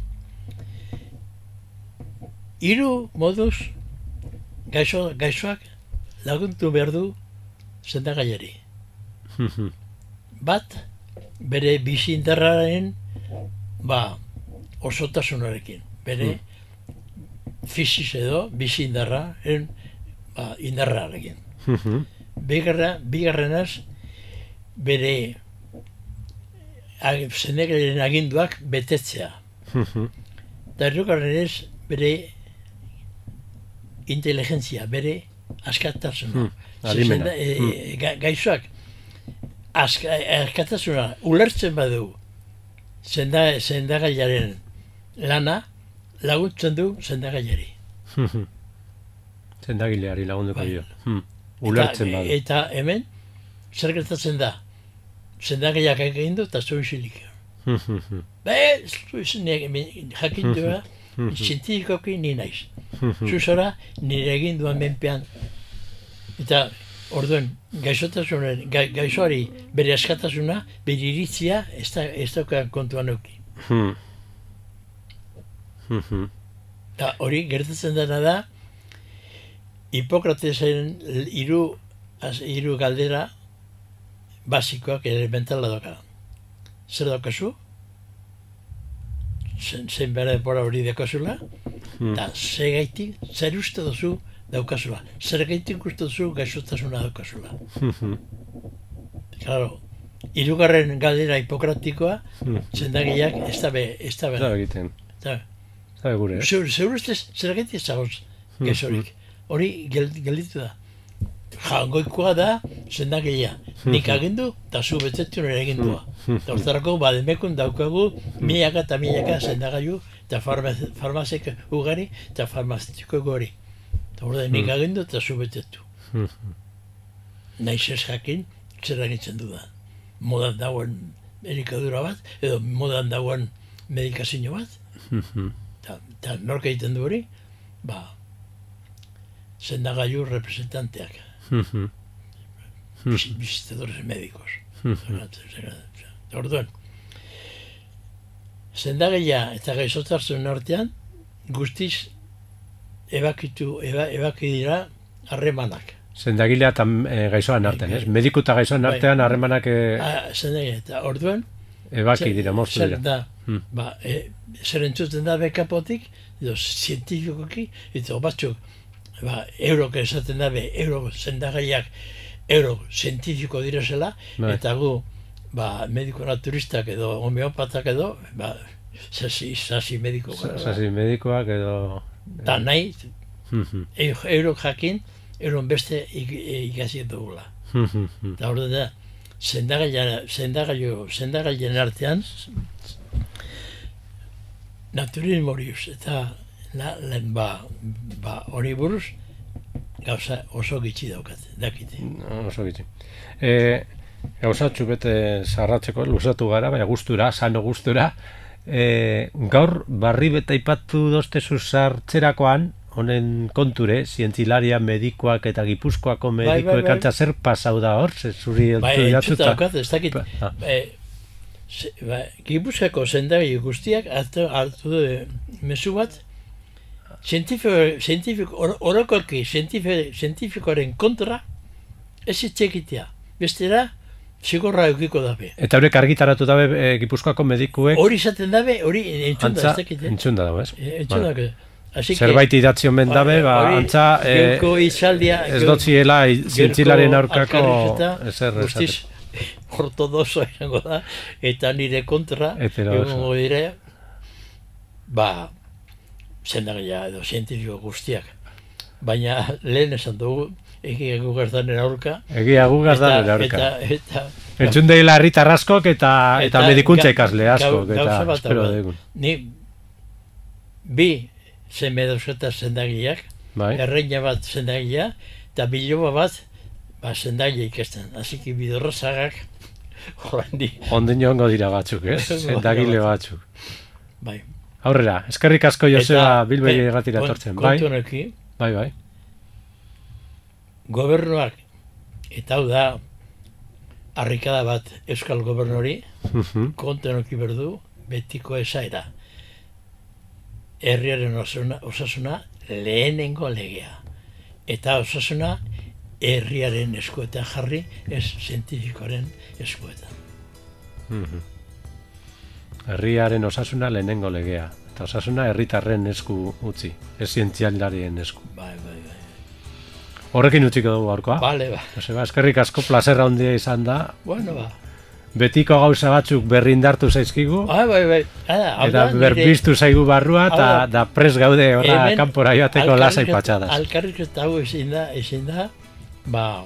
hiru moduz gaixo, gaixoak laguntu behar du sendagaiari. Bat, bere bizi indarraren ba, osotasunarekin. Bere fiziz edo bizi indarraren ba, indarrarekin. Bigarra, bigarrenaz, bere ag- zenegaren aginduak betetzea. Eta hirugarrenez, bere inteligentzia, bere askatasuna.
Hmm,
zenda- e, ga- aska, askatasuna ulertzen badu zenda, zendagaiaren lana laguntzen du zendagaiari.
Zenda gileari lagunduko
Bai.
dio. Hmm. Ulertzen
eta,
badu.
Eta hemen, zer gertatzen da? Zendagaiak egin du eta zu isilik. Be, zu izinek, jakin duela, zientifikoki ni naiz. Zuzora, nire egin duan menpean. Eta, orduen, gaixotasunen, ga, gaixoari bere askatasuna, bere iritzia, ez da, ez dauka kontuan euki.
Mhm.
Eta hori gertatzen dena da, Hipokratesen hiru hiru galdera basikoak elementala doka. Zer daukazu? Zen, zen bere denbora hori daukazula,
Hmm.
eta ze gaitik, zer uste duzu daukazula. Zer gaitik uste duzu gaixotasuna daukazula.
Mhm.
Claro, hirugarren galdera hipokratikoa,
Hmm.
zendagiak ez da be, ez da be.
egiten. Ez da gure, eh?
Zeur, zeur ustez, zer gaitik zagoz,
Hmm,
gezorik. Hori gel- gelditu da. jangoikoa da zendagia. Nik agindu, eta zu betetu nire egindua. Eta hortarako, bademekun daukagu, milaka eta milaka zendagailu, eta farma- farmazik ugari, eta farmazitiko gori. Eta hor da, nik agindu, eta zu betetu. Naiz ez jakin, zer agintzen dudan. Modan dagoen elikadura bat, edo modan dagoen medikazio bat, eta, eta nork egiten du hori, ba, zendagailu representanteak, vis- visitadores médicos. Orduan, zendagaia eta gaixotasun artean, guztiz ebakitu, eba, ebaki dira harremanak.
Zendagilea eta e, gaixoan artean, ez? Mediku eta gaixoan
Bai.
artean harremanak e,
Ah, Zendagaia, eta orduan,
ebaki dira, moztu
zer
dira.
da,
Hmm.
ba, e, zer entzuten da bekapotik, edo zientifikoki, eta batzuk, ba, eurok esaten dabe, euro zendagaiak, euro zientifiko direzela,
Bai.
eta gu, ba, mediko naturistak edo homeopatak edo, ba, sasi, sasi mediko gara.
Zasi medikoak edo...
Da nahi,
Mhm,
e- eurok jakin, euron beste ik- ikasi dugula. Eta hor da, zendagailen artean, naturismo horiuz, eta la, lehen ba, ba, hori buruz, gauza oso gitxi daukate, dakite.
Oso gitxi. E, gauzatxu bete zarratzeko, luzatu gara, baina gustura, sano gustura. E, gaur, barri beta ipatu doztezu sartzerakoan, honen konture, zientzilaria medikoak eta gipuzkoako
bai,
medikoek
bai.
antza zer pasau da hor, ze zuri
Ba, entzuta
jatuta.
daukat, ez dakit,
Ah.
e, ze, ba, Gipuzkoako zendagai guztiak hartu, hartu du mezu bat, zientifiko, zientifiko, or, orokoki zientifiko, zientifikoaren kontra, ez itxekitea. Bestera, zigorra eukiko dabe.
Eta horrek argitaratu dabe e, gipuzkoako medikuek
Hori izaten dabe, hori entzunda,
antza
ez dakit. eh?
entzunda dago, ez?
E, Entzunda,
Vale.
Así que,
Zerbait idatzi omen dabe, ba, antza e,
geuko itzaldia,
ez dotziela
Gerko
aurkako ezer
guztiz ortodoxo izango da, eta nire kontra, egongo dire, ba, zendagaia edo zientifiko guztiak. Baina lehen esan dugu, egi egu gertanen aurka,
Egia gu gazdan
eta,
aurka.
eta, eta,
Entzun deila herritar askok eta, eta, medikuntza
ga-
ikasle askok,
gau-
eta
bat
espero dugun.
Ni bi zeme dauzketa zendagiak,
Bai?
erreina bat zendagia, eta biloba bat, ba, zendagia ikesten. Así que bidorrozagak, horrendi,
Ondin joango dira batzuk, ez?
Dira
Zendagile
batzuk. bai.
Aurrera, eskerrik asko Joseba Bilbei
be-
erratira etortzen, bai?
Kontu
Bai, bai.
gobernuak, eta hau da, harrikada bat euskal gobernori, kontu honekin berdu, betiko esaera. Herriaren osasuna, osasuna lehenengo legea. Eta osasuna herriaren eskuetan jarri, ez zientifikoaren eskuetan.
Mhm. Herriaren osasuna lehenengo legea. Eta osasuna herritarren esku utzi, ez zientzialarien esku.
Bai, bai, bai.
Horrekin utziko dugu gaurkoa.
Bale, ba.
Joseba, eskerrik asko plazerra handia izan da.
Bueno, ba.
Betiko gauza batzuk berrindartu zaizkigu.
Bai, bai, bai. Hau
Eta berbiztu zaigu barrua eta
Hau da.
pres gaude
hemen
kanpora joateko lasai patxadas.
Alkarrizketa hau ezin da, ezin da, ba,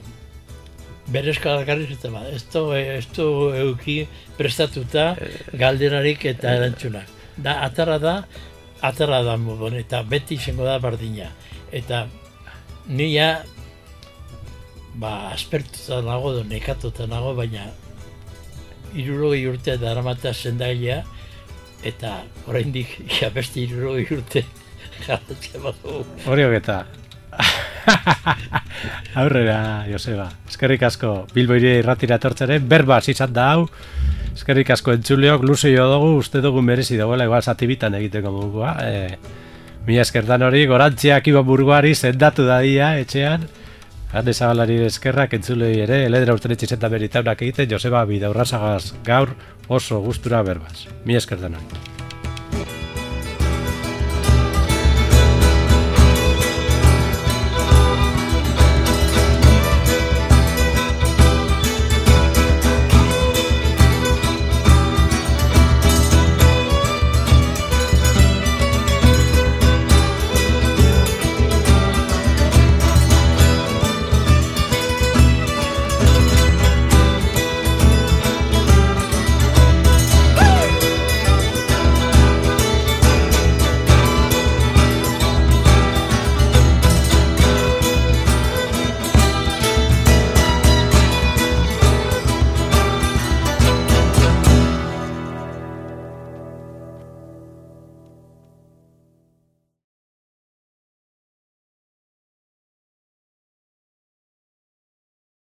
berezko alkarrizketa ba. Ez du, ez du euki prestatuta galderarik eta erantzunak. Da, atara da, atara da modon, eta beti izango da bardina. Eta nia, ba, aspertuta nago, edo nekatuta nago, baina irurogei urte daramata zendailea, eta oraindik ja beste irurogei urte jarratzen badugu.
Hori hogeta. Aurrera, Joseba. Eskerrik asko Bilboiri irratira etortzaren, berba izan da hau. Eskerrik asko entzuleok, luze jo dugu, uste dugu merezi dagoela, igual zatibitan egiteko mugua. E, mila eskertan hori, gorantziak iba burguari zendatu dadia etxean. Hande zabalari eskerrak entzulei ere, eledera urten etxizetan beritaunak egiten, Joseba Bidaurrazagaz gaur oso gustura berbaz. Mila eskertan hori.